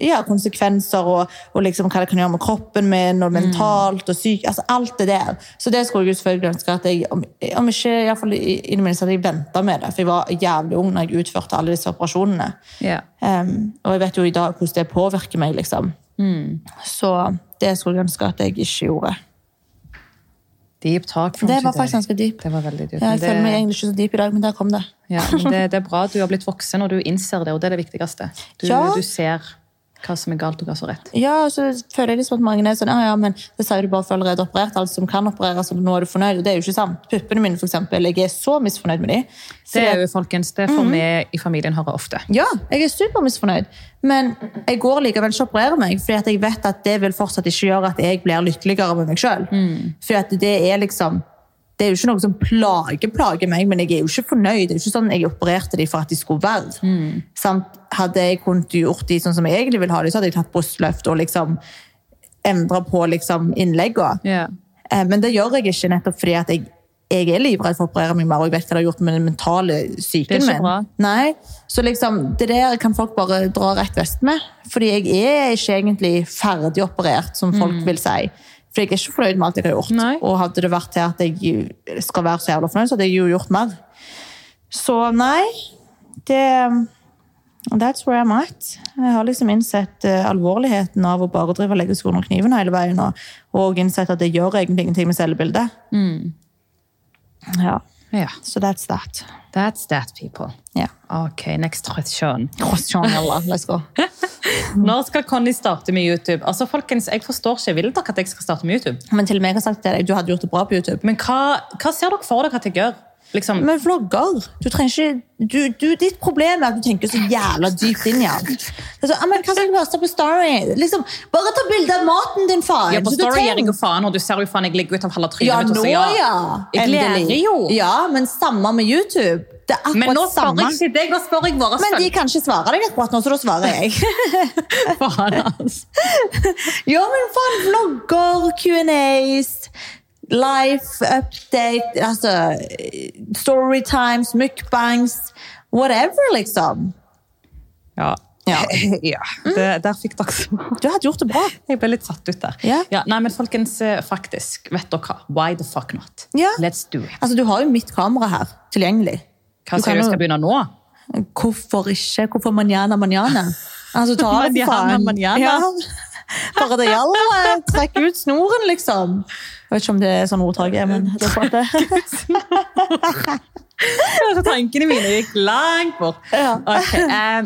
ja, konsekvenser og, og liksom, hva det kan gjøre med kroppen min, og mentalt og syk, altså alt det der. Så det skulle jeg selvfølgelig ønske at jeg, om, om ikke i, hvert fall i, det minste at jeg venta med det, for jeg var jævlig ung når jeg utførte alle disse operasjonene. Ja. Um, og jeg vet jo i dag hvordan det påvirker meg, liksom. Så det skulle jeg ønske at jeg ikke gjorde. Deep talk from Det var faktisk ganske dyp. Det var veldig dyp. Ja, jeg men føler meg egentlig ikke så dyp i dag, men der kom det. ja, men det, det er bra at du har blitt voksen, og du innser det, og det er det viktigste. Du, Ja. du ser hva som er galt, og hva som er rett. Ja, og så føler jeg liksom at mange er sånn, ja, ja, men det sier du bare for allerede operert, alt som kan opereres, og nå er du fornøyd, og det er jo ikke sant. Puppene mine, for eksempel, jeg er så misfornøyd med de. Det er jo, folkens, det får vi i familien høre ofte. Ja, jeg er supermisfornøyd, men jeg går likevel ikke og opererer meg, fordi jeg vet at det vil fortsatt ikke gjøre at jeg blir lykkeligere med meg selv. For at det er liksom, det er jo ikke noe som plager, plager meg, men jeg er jo ikke fornøyd. Det er jo ikke sånn jeg opererte de for at de skulle være. Sant? Hadde jeg kunnet gjort de sånn som jeg egentlig vil ha de, så hadde jeg tatt brystløft og liksom endret på liksom innleggene. Eh, Men det gjør jeg ikke nettopp fordi at jeg, jeg er livredd for å operere meg mer, og jeg vet hva det har gjort med den mentale psyken ikke min. Nei, så liksom, det der kan folk bare dra rett vest med, fordi jeg er ikke egentlig ferdig operert, som folk Mm. vil si. For jeg er ikke fornøyd med alt jeg har gjort. Nei. Og hadde det vært til at jeg skal være så jævla fornøyd, så hadde jeg jo gjort mer. Så nei, det That's where I'm at. Jeg har liksom innsett uh, alvorligheten av å bare drive og legge skoene og kniven hele veien, og, og innsett at det gjør egentlig ingenting med selvbildet. Ja, Ja. So that's that. That's that, people. Yeah. Ok, next question. Question, jalla. Let's go. *laughs* Når skal Conny starte med YouTube? Altså, folkens, Jeg forstår ikke. Vil dere at jeg skal starte med YouTube? Men til og med jeg har sagt til deg, du hadde gjort det bra på YouTube. Men hva, hva ser dere for dere at jeg gjør? Liksom, Men vlogger du trenger ikke, du, du, Ditt problem er at du tenker så jævla dypt inn i alt. Det er så, «Ah, men hva skal jeg poste på Story? Liksom, bare ta bilde av maten din, faen! ja, på Story gjør jeg jo faen, og du ser jo faen jeg ligger ut av halve trynet. Ja, nå så ja! Jeg lærer jo. Ja, men samme med YouTube. Det er akkurat Men nå spør samme. jeg ikke deg, nå spør jeg våre Men de kan ikke svare deg akkurat nå, så da svarer jeg. *laughs* faen, altså. *laughs* ja, men faen, vlogger, Q&As, life update, altså storytimes, mukbangs, whatever, liksom. Ja. Ja. *laughs* ja. Det, der fikk dere svar. Du hadde gjort det bra. Jeg ble litt satt ut der. Ja. nei, men folkens, eh, faktisk, vet dere hva? Why the fuck not? Ja. Let's do it. Altså, du har jo mitt kamera her, tilgjengelig. Hva Du skal du jo- begynne nå? Hvorfor ikke? Hvorfor manjana manjana? Altså, ta det, Manjana, manjana. Ja. Bare det gjelder. Trekk ut snoren, liksom. Jeg vet ikke om det er sånn ordtaket er, men *laughs* det er det. *laughs* Tankene mine gikk langt bort. Ja. Ok, eh,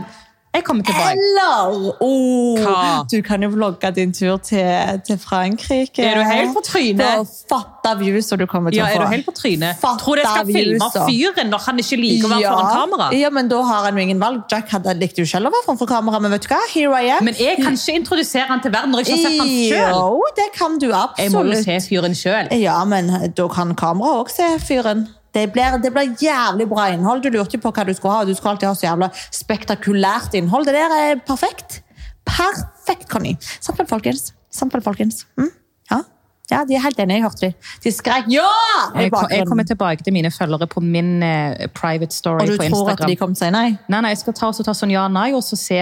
jeg kommer tilbake. Eller oh, Du kan jo vlogge din tur til, til Frankrike. Er du helt på trynet? Fatta views du kommer til Ja, å er du helt på trynet? Fatta Tror du jeg skal filme fyren når han ikke liker å være ja. foran kamera? Ja, men da har han jo ingen valg. Jack hadde, likte jo selv å være foran kamera, men vet du hva? Here I am. Men jeg kan ikke introdusere han til verden når jeg ikke har sett han selv. Jo, det kan du absolutt. Jeg må jo se fyren selv. Ja, men da kan kamera også se fyren. Det blir, det blir jævlig bra innhold. Du lurte på hva du skulle ha. Du skulle alltid ha så jævla spektakulært innhold. Det der er perfekt. Perfekt, Conny. Samtidig, folkens? Samtidig, folkens? Mm? Ja. ja, de er helt enige. Jeg hørte de. De skrek ja! Jeg, jeg kommer tilbake til mine følgere på min uh, private story på Instagram. Og du tror at de kommer til å si nei? Nei, nei, jeg skal ta, ta sånn ja-nei, og så se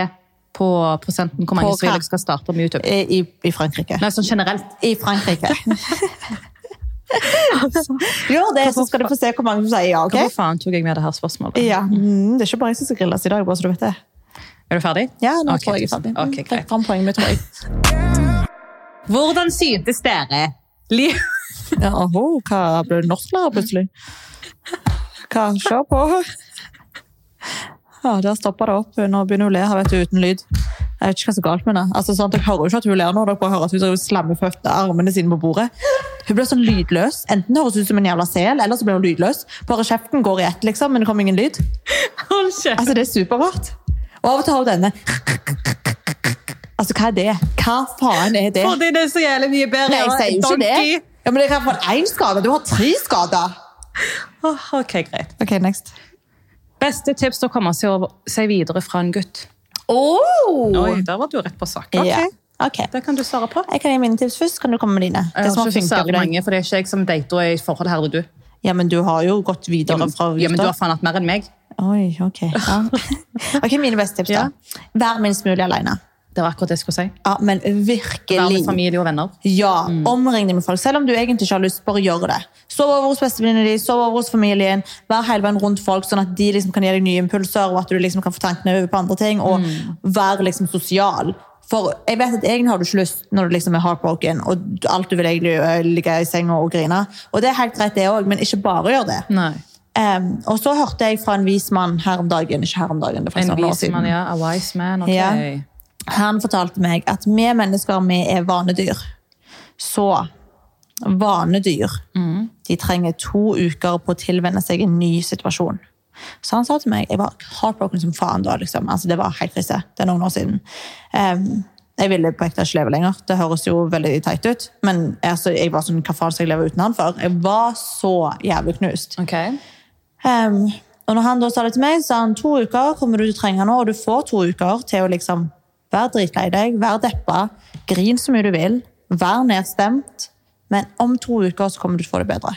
på prosenten hvor mange som jeg skal starte med YouTube. I, i Frankrike. Nei, sånn generelt. I Frankrike. *laughs* Gjør det, så skal du få se hvor mange som sier ja. ok? Hvorfor faen tok jeg med det her spørsmålet? Ja, mm, Det er ikke bare jeg som skal grilles i dag, bare så du vet det. Er du ferdig? Ja, nå okay, tror jeg jeg er ferdig. ok, Mm, greit. Fram poenget mitt, tror jeg. Hvordan syntes dere? Liv... Ja, oho, hva ble du norsklærer plutselig? Hva, kjør på. Ja, der stopper det opp. Nå begynner hun å le her, vet du, uten lyd. Jeg vet ikke hva som er galt med henne. Altså, sånn, dere hører jo ikke at hun ler nå, dere bare hører at hun slammer føttene, armene sine på bordet. Hun blir sånn lydløs. Enten høres ut som en jævla sel, eller så blir hun lydløs. Bare kjeften går i ett, liksom, men det kommer ingen lyd. Hold kjeft. Altså, det er superrart. Og av og til har hun denne. Altså, hva er det? Hva faen er det? Fordi det er så jævlig mye bedre. Nei, jeg sier jo ikke det. Ja, men det kan få én skade. Du har tre skader. Oh, ok, greit. Ok, next. Beste tips til å komme seg, over, seg videre fra en gutt? Oh! Oi, der var du rett på sak. Okay. Ja. Ok. Det kan du svare på. Jeg kan gi mine tips først, kan du komme med dine. Det Jeg har ikke særlig mange, for det er ikke jeg som dater og er i forhold her, du. Ja, men du har jo gått videre fra fra ja, men du har hatt mer enn meg. Oi, ok. Ja. *laughs* Ok, mine beste tips da. Vær minst mulig alene. Det var akkurat det jeg skulle si. Ja, men virkelig. Vær med familie og venner. Ja, omring deg med folk. Selv om du egentlig ikke har lyst, bare gjør det. Sov over hos bestevenninnene dine, sov over hos familien. Vær hele veien rundt folk, sånn at de liksom kan gi deg nye impulser, og at du liksom kan få tankene over på andre ting, og vær liksom sosial. For jeg vet at egentlig har du ikke lyst når du liksom er heartbroken, og alt du vil egentlig er ligge i senga og grine. Og det er helt greit det også, men ikke bare gjør det. Em, og så hørte jeg fra en vis mann her om dagen, ikke her om dagen, det er faktisk En noen år siden. ja. A wise man. Ok. Ja. Han fortalte meg at vi mennesker vi er vanedyr. Så vanedyr de trenger to uker på å tilvenne seg en ny situasjon. Så han sa til meg Jeg var heartbroken som faen da. liksom. Altså, det var helt krise. Det er noen år siden. Um, jeg ville på ekte ikke leve lenger. Det høres jo veldig teit ut. Men altså, jeg var sånn, hva faen skal jeg leve uten han for? Jeg var så jævlig knust. Okay. Um, og når han da sa det til meg, sa han to uker kommer du til å trenge nå, og du får to uker til å liksom være dritlei deg, være deppa, grin så mye du vil, være nedstemt, men om to uker så kommer du til å få det bedre.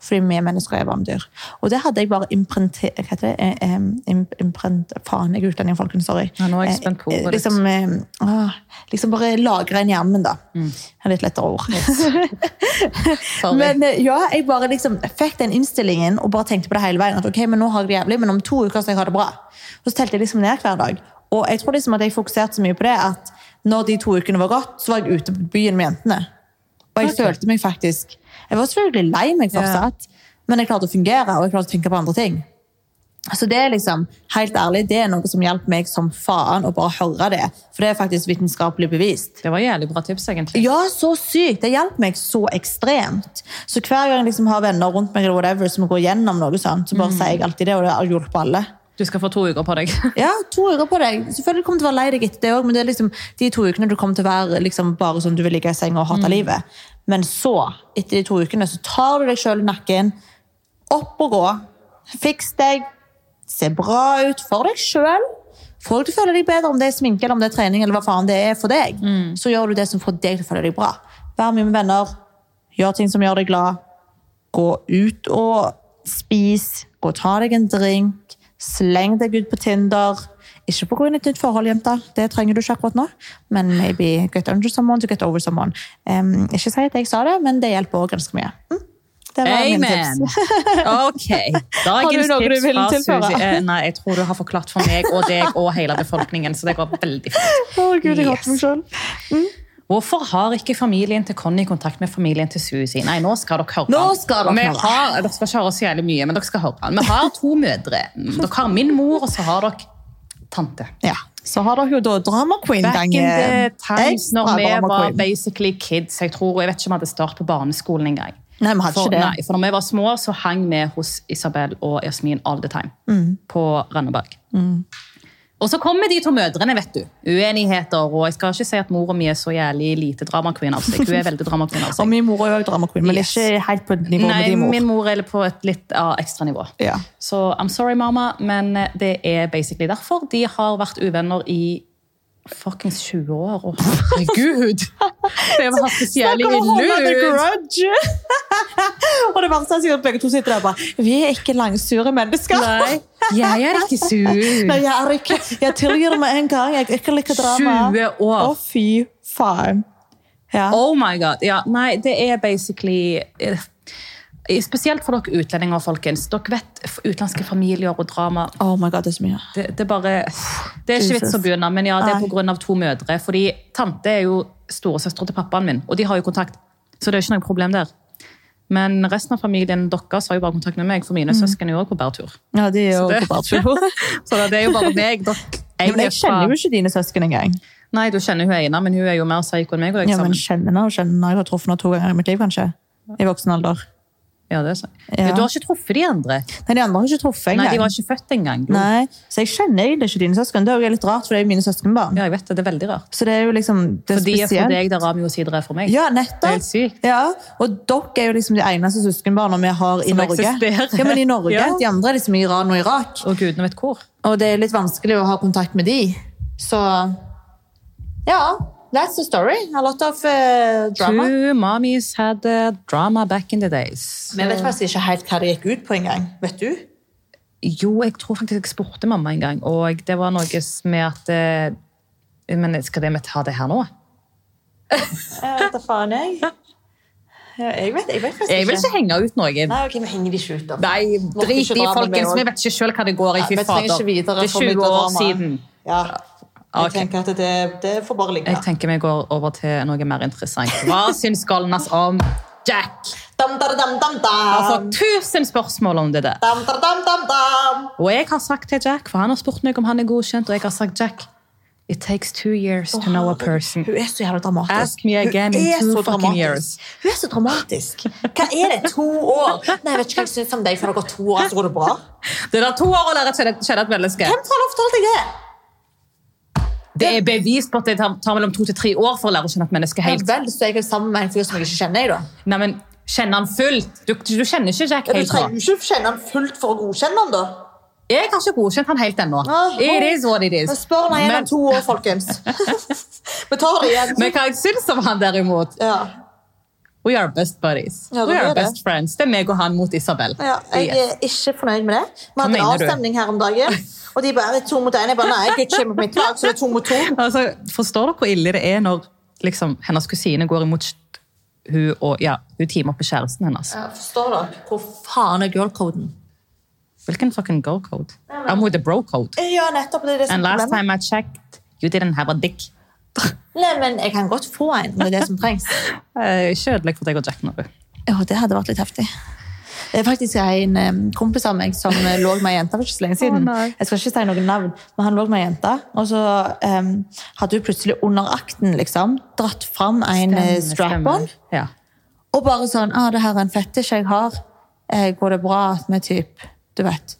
Fordi vi mennesker er varmdyr. dyr. Og det hadde jeg bare imprentert Hva heter det? Eh, eh, im- Imprent, faen, jeg er utlending, folkens. Sorry. Ja, nå er jeg spent på Eh, ordet liksom, eh, åh, liksom bare lagre en i da. Mm. Er litt lettere ord. *laughs* Sorry. Men eh, ja, jeg bare liksom fikk den innstillingen og bare tenkte på det hele veien. At ok, men nå har jeg det jævlig, men om to uker skal jeg ha det bra. Og så telte jeg liksom ned hver dag. Og jeg tror liksom at jeg fokuserte så mye på det at når de to ukene var gått, så var jeg ute på byen med jentene. Og jeg okay. følte meg faktisk Jeg var selvfølgelig lei meg fortsatt, men jeg klarte å fungere og jeg klarte å tenke på andre ting. Så det er liksom, helt ærlig, det er noe som hjelper meg som faen å bare høre det. For det er faktisk vitenskapelig bevist. Det var jævlig bra tips, egentlig. Ja, så sykt! Det hjelper meg så ekstremt. Så hver gang jeg liksom har venner rundt meg eller whatever, som går gjennom noe sånt, så bare sier jeg alltid det, og det har hjulpet alle. Du skal få to uker på deg. *laughs* Ja, to uker på deg. Selvfølgelig kommer du til å være lei deg etter det òg, men det er liksom de to ukene du kommer til å være liksom bare sånn du vil ligge i senga og hate livet. Men så, etter de to ukene, så tar du deg sjøl i nakken, opp og gå, fiks deg, se bra ut for deg sjøl. Folk til å føle deg bedre, om det er sminke eller om det er trening, eller hva faen det er for deg. Så gjør du det som får deg til å føle deg bra. Vær mye med venner, gjør ting som gjør deg glad. Gå ut og spis, gå og ta deg en drink, sleng deg ut på Tinder. Ikke på av et nytt forhold, jenta. Det trenger du ikke akkurat nå. Men maybe get under someone to get over someone. Um, ikke si at jeg sa det, men det hjelper òg ganske mye. Mm. Det var Amen! tips. Ok. Dagens noe du tips vil tilføre? Susi. Eh, Nei, jeg tror du har forklart for meg og deg og hele befolkningen, så det går veldig fint. Å, Gud, jeg hater meg Yes. selv. Hvorfor har ikke familien til Conny kontakt med familien til Susi? Nei, nå skal dere høre. Nå skal dere høre. Har, dere skal ikke høre så jævlig mye, men dere skal høre. Vi har to mødre. Dere har min mor, og så har dere tante. Ja. Så har dere jo da Drama Queen Back in the times Ekstra når vi var basically kids. Jeg tror, jeg vet ikke om vi hadde start på barneskolen engang. Nei, vi hadde For, ikke det. nei, for når vi var små, så hang vi hos Isabel og Jasmin all the time. Mm. På Randaberg. Og så kommer de to mødrene, vet du. Uenigheter. Og jeg skal ikke si at mora mi er så jævlig lite drama queen av seg. Hun er veldig drama queen av *laughs* Og min mor er også Drama Queen, men Yes. ikke helt på nivå Nei, med din mor. min mor er på et litt uh, ekstra nivå. Ja. Så I'm sorry, mamma, men det er basically derfor. De har vært uvenner i fuckings 20 år. og herregud! Det var spesielt det så jævlig Snakk om å holde the ille grudge! *laughs* og det verste er sikkert at begge to sitter der og bare Vi er ikke langsure mennesker. Nei, jeg er ikke sur. *laughs* Nei, jeg er ikke Jeg tilgir det med en gang. Jeg ikke liker drama. 20 år. Å, fy faen. Ja. Oh my god. Ja, nei, det er basically eh, Spesielt for dere utlendinger, folkens. Dere vet utenlandske familier og drama. Oh my god, det er så mye. Det, det er bare Det er ikke vits å begynne, men ja, det er pga. to mødre. Fordi tante er jo storesøster til pappaen min, og de har jo kontakt. Så det er ikke noe problem der. Men resten av familien deres har jo bare kontakt med meg, for mine søsken er jo også på bærtur. Ja, de er jo det- på bærtur. *laughs* Så det er jo bare meg. Dere, jeg, men jeg er kjenner jo ikke dine søsken engang. Nei, du kjenner hun ene, men hun er jo mer psyko enn meg. Og jeg Ja, men kjenner henne og kjenner henne. Jeg har truffet henne to ganger i mitt liv, kanskje. I voksen alder. Ja, det er sånn. Ja. Du har ikke truffet de andre? Nei, de andre har ikke truffet engang. Nei, de var ikke født engang. Nei, så jeg kjenner egentlig ikke dine søsken. Det er jo litt rart, for det er jo mine søskenbarn. Ja, jeg vet det. Det er veldig rart. Så det er jo liksom det er For de er for spesielt. deg der Rami og Sidra er for meg. Ja, nettopp. Det er helt sykt. Ja, og dere er jo liksom de eneste søskenbarna vi har i Som Norge. eksisterer. Ja, men i *laughs* Norge. Ja. De andre er liksom i Iran og Irak. Og gudene vet hvor. Og det er litt vanskelig å ha kontakt med de. Så ja, that's the story. A lot of uh, drama. Two mommies had uh, drama back in the days. Men jeg vet faktisk ikke helt hva det gikk ut på engang. Vet du? Jo, jeg tror faktisk jeg spurte mamma en gang, og det var noe med at eh, Men skal vi ta det her nå? Jeg vet da faen, jeg. Jeg vet, jeg vet faktisk Jeg vil ikke henge ut noen. Nei, ok, vi henger de ikke ut, da. Nei, drit i, folkens. Vi vet ikke sjøl hva det går i. Fy fader. ikke Det er 20 år siden. Ja. Jeg okay. tenker at det, det får bare ligge. Jeg tenker vi går over til noe mer interessant. Hva *laughs* syns Galnas om Jack? Dam, dam, dam, dam, Jeg har dam. fått tusen spørsmål om det der. Dam, dam, dam, dam, dam. Og jeg har sagt til Jack, for han har spurt meg om han er godkjent, og jeg har sagt Jack, it takes two years to know a person. Hun er så jævla dramatisk. Ask me again in two fucking years. Hun er så dramatisk. Hva er det? To år? Nei, jeg vet ikke hva jeg syns om deg, for det går to år, så går det bra. *laughs* Det er to år å lære å kjenne, et menneske. Hvem har fortalt deg det? Det er bevist på at det tar, mellom to til tre år for å lære å kjenne et menneske Ja, helt. vel, så jeg er sammen med en fyr som jeg ikke kjenner, da. Nei, men Kjenner han fullt? Du, du kjenner ikke Jack helt. Ja, du trenger nå. ikke kjenne han fullt for å godkjenne han, da. Jeg har ikke godkjent han helt ennå. Ah, It is what it is. Spør meg igjen om to år, folkens. *laughs* Vi tar det igjen. Men hva jeg syns om han derimot Ja. We are best buddies. Ja, We er best det. friends. Det er meg og han mot Isabel. Ja, jeg Yes. er ikke fornøyd med det. Vi hadde en avstemning her om dagen, *laughs* og de bare er to mot én. Jeg bare, nei, Gucci er mot mitt lag, så det er to mot to. Altså, forstår dere hvor ille det er når liksom, hennes kusine går imot hun og ja, hun teamer på kjæresten hennes? Ja, forstår dere? Hvor faen er girl-koden? Hvilken fucking girl code? I'm with the bro code. Ja, nettopp. Det er det som And last time I checked, you didn't have a dick. Nei, men jeg kan godt få en, om det er det som trengs. *laughs* Eh, Ikke ødelegg for deg og Jack nå. Jo, Ja, det hadde vært litt heftig. Det er faktisk en kompis av meg som eh, lå med ei jente for ikke så lenge siden. Oh, jeg skal ikke si noen navn, men han lå med ei jente, og så um, hadde hun plutselig under akten liksom, dratt fram en eh, strap-on. Ja. Og bare sånn ah, 'Det her er en fetisj jeg har. Eh, går det bra med typ Du vet.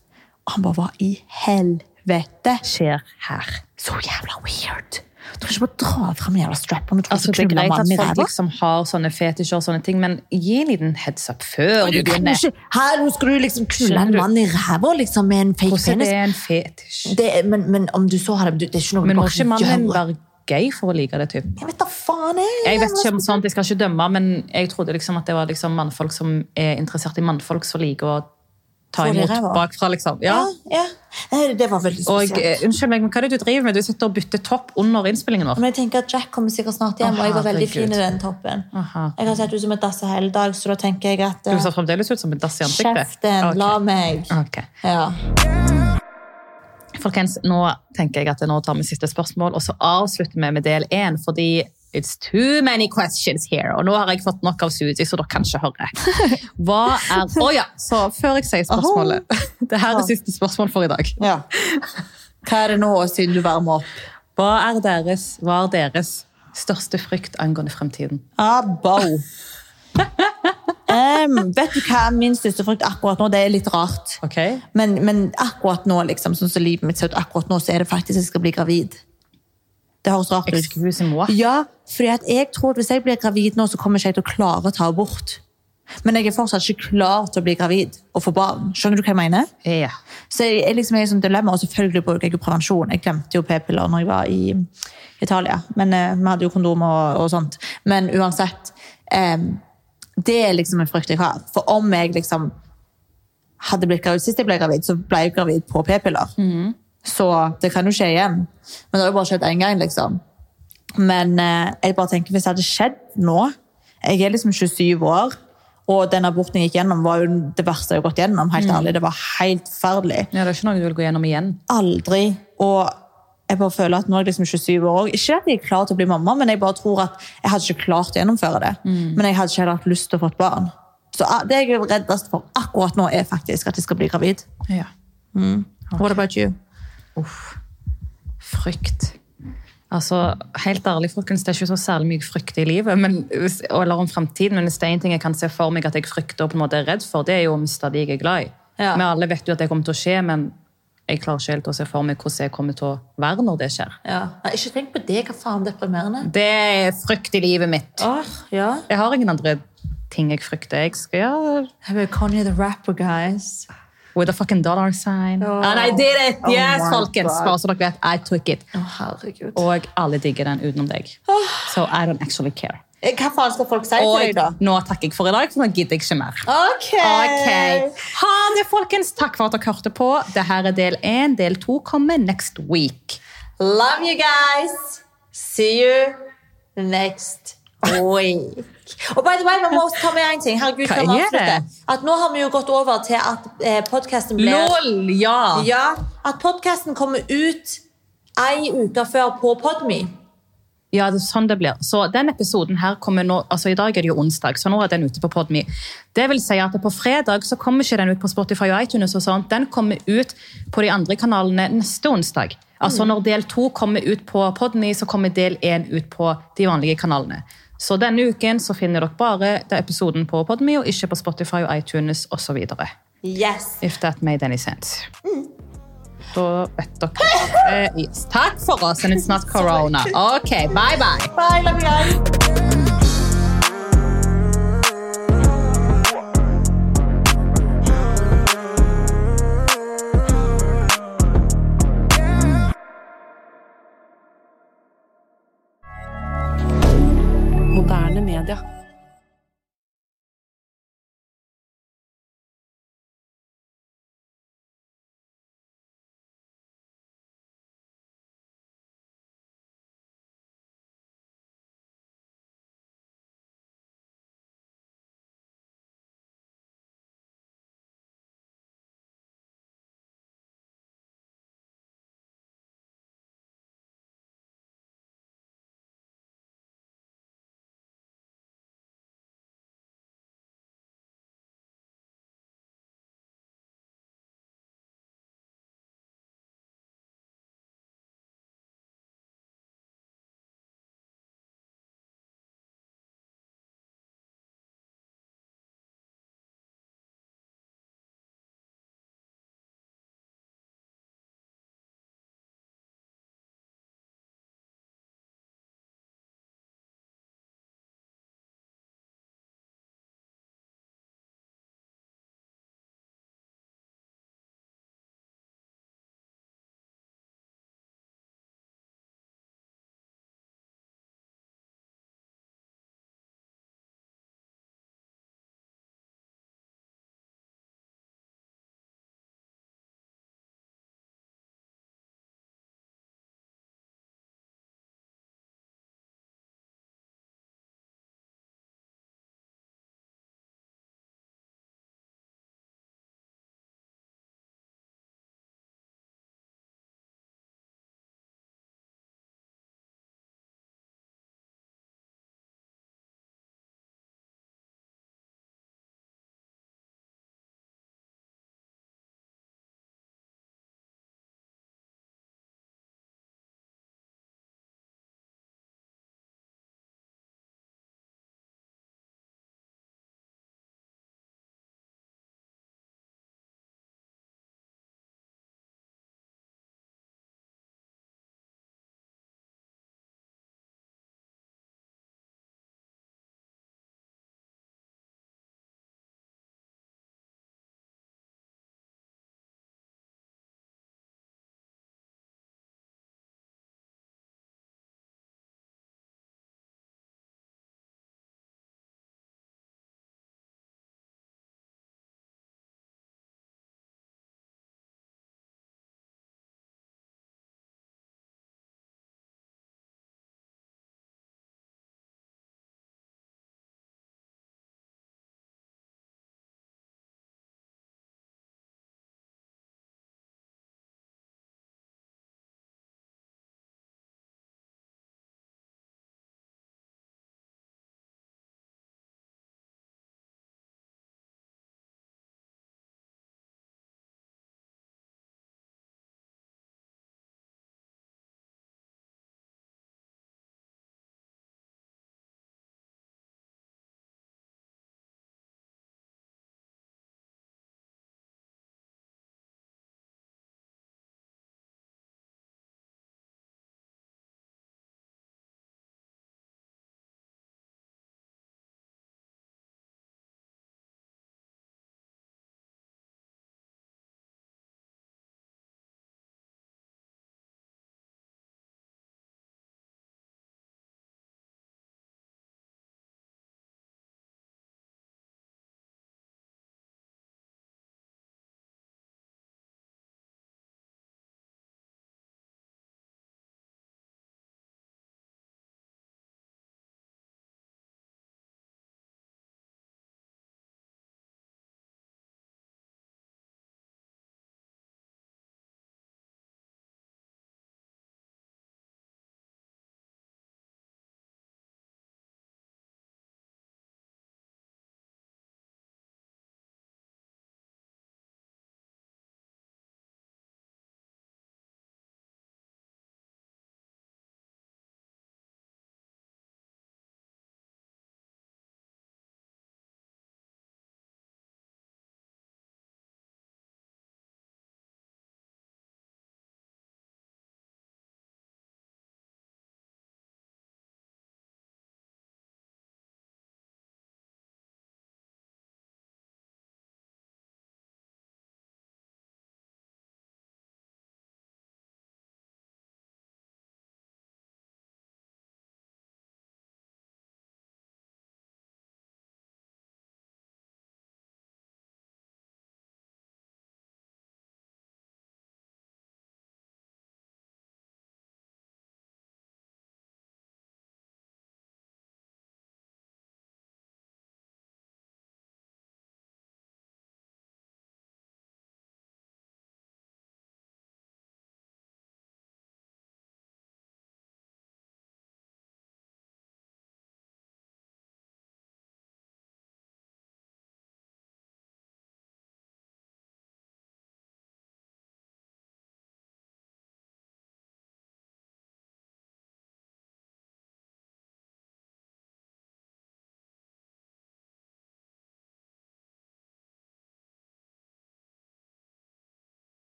Og han bare Hva i helvete? Skjer her. Så jævla weird. Du kan ikke bare dra fram en jævla strap om og tro Altså, du det er knuller greit at folk liksom har sånne fetisjer og sånne ting, men gi en liten heads up før du Du begynner. ikke, her, nå skal du liksom knulle en mann i ræva liksom, med en fake Hvordan er penis. det en fetisj? Det, er- men, men om du så har det Det er ikke noe Men du må ikke mannen være gay for å like det? typ? Jeg vet da faen, jeg. Jeg vet ikke om sånt, jeg skal ikke dømme, men jeg trodde liksom at det var liksom mannfolk som er interessert i mannfolk som liker å ta imot bakfra, liksom. Ja. Ja, ja. Det var veldig spesielt. Og, unnskyld meg, men hva er det du driver med? Du sitter og bytter topp under innspillingen vår. Men jeg tenker at Jack kommer sikkert snart hjem, Aha, og jeg var veldig fin i den toppen. Aha. Jeg har sett ut som et dass hele dag, så da tenker jeg at Du eh, ser fremdeles ut som en dass i ansiktet. Kjeften, okay. la meg. Ok. Ja. Folkens, nå tenker jeg at nå tar vi siste spørsmål, og så avslutter vi med del én, fordi it's too many questions here. Og nå har jeg fått nok av Suzy, så dere kan ikke høre. *laughs* Hva er Å ja! Så før jeg sier spørsmålet *laughs* Det her er siste spørsmål for i dag. ja. *laughs* Hva er det nå, siden du varmer opp? Hva er deres, hva er deres største frykt angående fremtiden? Ah, um, vet du hva min største frykt akkurat nå? Det er litt rart. Okay. Men, men akkurat nå, liksom, sånn som livet mitt ser ut akkurat nå, så er det faktisk at jeg skal bli gravid. Det høres rart ut. Excuse me. Ja, fordi at jeg tror at hvis jeg blir gravid nå, så kommer ikke jeg til å klare å ta abort. Men jeg er fortsatt ikke klar til å bli gravid og få barn. Skjønner du hva jeg mener? Ja. Så jeg, jeg liksom er i et dilemma, og selvfølgelig bruker jeg jo prevensjon. Jeg glemte jo p-piller når jeg var i Italia, men eh, vi hadde jo kondom og, og sånt. Men uansett, eh, det er liksom en frykt jeg har. For om jeg liksom hadde blitt gravid sist jeg ble gravid, så ble jeg gravid på p-piller. Så det kan jo skje igjen. Men det har jo bare skjedd én gang, liksom. Men eh, jeg bare tenker, hvis det hadde skjedd nå Jeg er liksom 27 år, og den aborten jeg gikk gjennom, var jo det verste jeg har gått gjennom. helt ærlig. Det var helt forferdelig. ja, det er ikke noe du vil gå gjennom igjen. Aldri. Og jeg bare føler at nå er jeg liksom 27 år. òg. Ikke at jeg er klar til å bli mamma, men jeg bare tror at jeg hadde ikke klart å gjennomføre det. Men jeg hadde ikke heller hatt lyst til å få et barn. Så ah, det jeg er reddest for akkurat nå, er faktisk at jeg skal bli gravid. Ja. What about you? Frykt. Altså, helt ærlig, folkens, Det er ikke så særlig mye frykt i livet men, eller om fremtiden, men hvis det er én ting jeg kan se for meg at jeg frykter og på en måte er redd for, det er jo å miste de jeg er glad i. Ja. Vi alle vet jo at det kommer til å skje, men jeg klarer ikke helt å se for meg hvordan jeg kommer til å være når det skjer. Ja. Ikke tenk på det. Hva faen deprimerende? Det er frykt i livet mitt. Åh, ja. Jeg har ingen andre ting jeg frykter. Jeg skal er Kanye the rapper, guys. With a fucking dollar sign. Oh. And I did it! Oh Yes, my folkens! Bare så dere vet, I took it. Oh. Og alle digger den utenom deg. So I don't actually care. Eh, Hva faen skal folk si til deg, da? nå takker jeg for i dag, for nå gidder jeg ikke mer. Ok! Ok. Ha det, folkens. Takk for at dere hørte på. Dette er del én. Del to kommer next week. Love you guys. See you next week. Og by the way, vi må også ta med en ting. Herregud, Hva er det? At nå har vi jo gått over til at eh, podcasten blir... LOL, ja! Ja, at podcasten kommer ut ei uke før på Podme. Ja, det er sånn det blir. Så den episoden her kommer nå, altså I dag er det jo onsdag, så nå er den ute på Podme. Det vil si at på fredag så kommer ikke den ut på Spotify og iTunes. og sånt. Den kommer ut på de andre kanalene neste onsdag. Altså Når del to kommer ut på Podme, så kommer del én ut på de vanlige kanalene. Så denne uken så finner dere bare den episoden på Podme, og ikke på Spotify og iTunes osv. Yes. If that made any sense. Da vet dere. Eh, yes. Takk for oss, and it's not corona. Ok, bye bye. Bye, love you guys.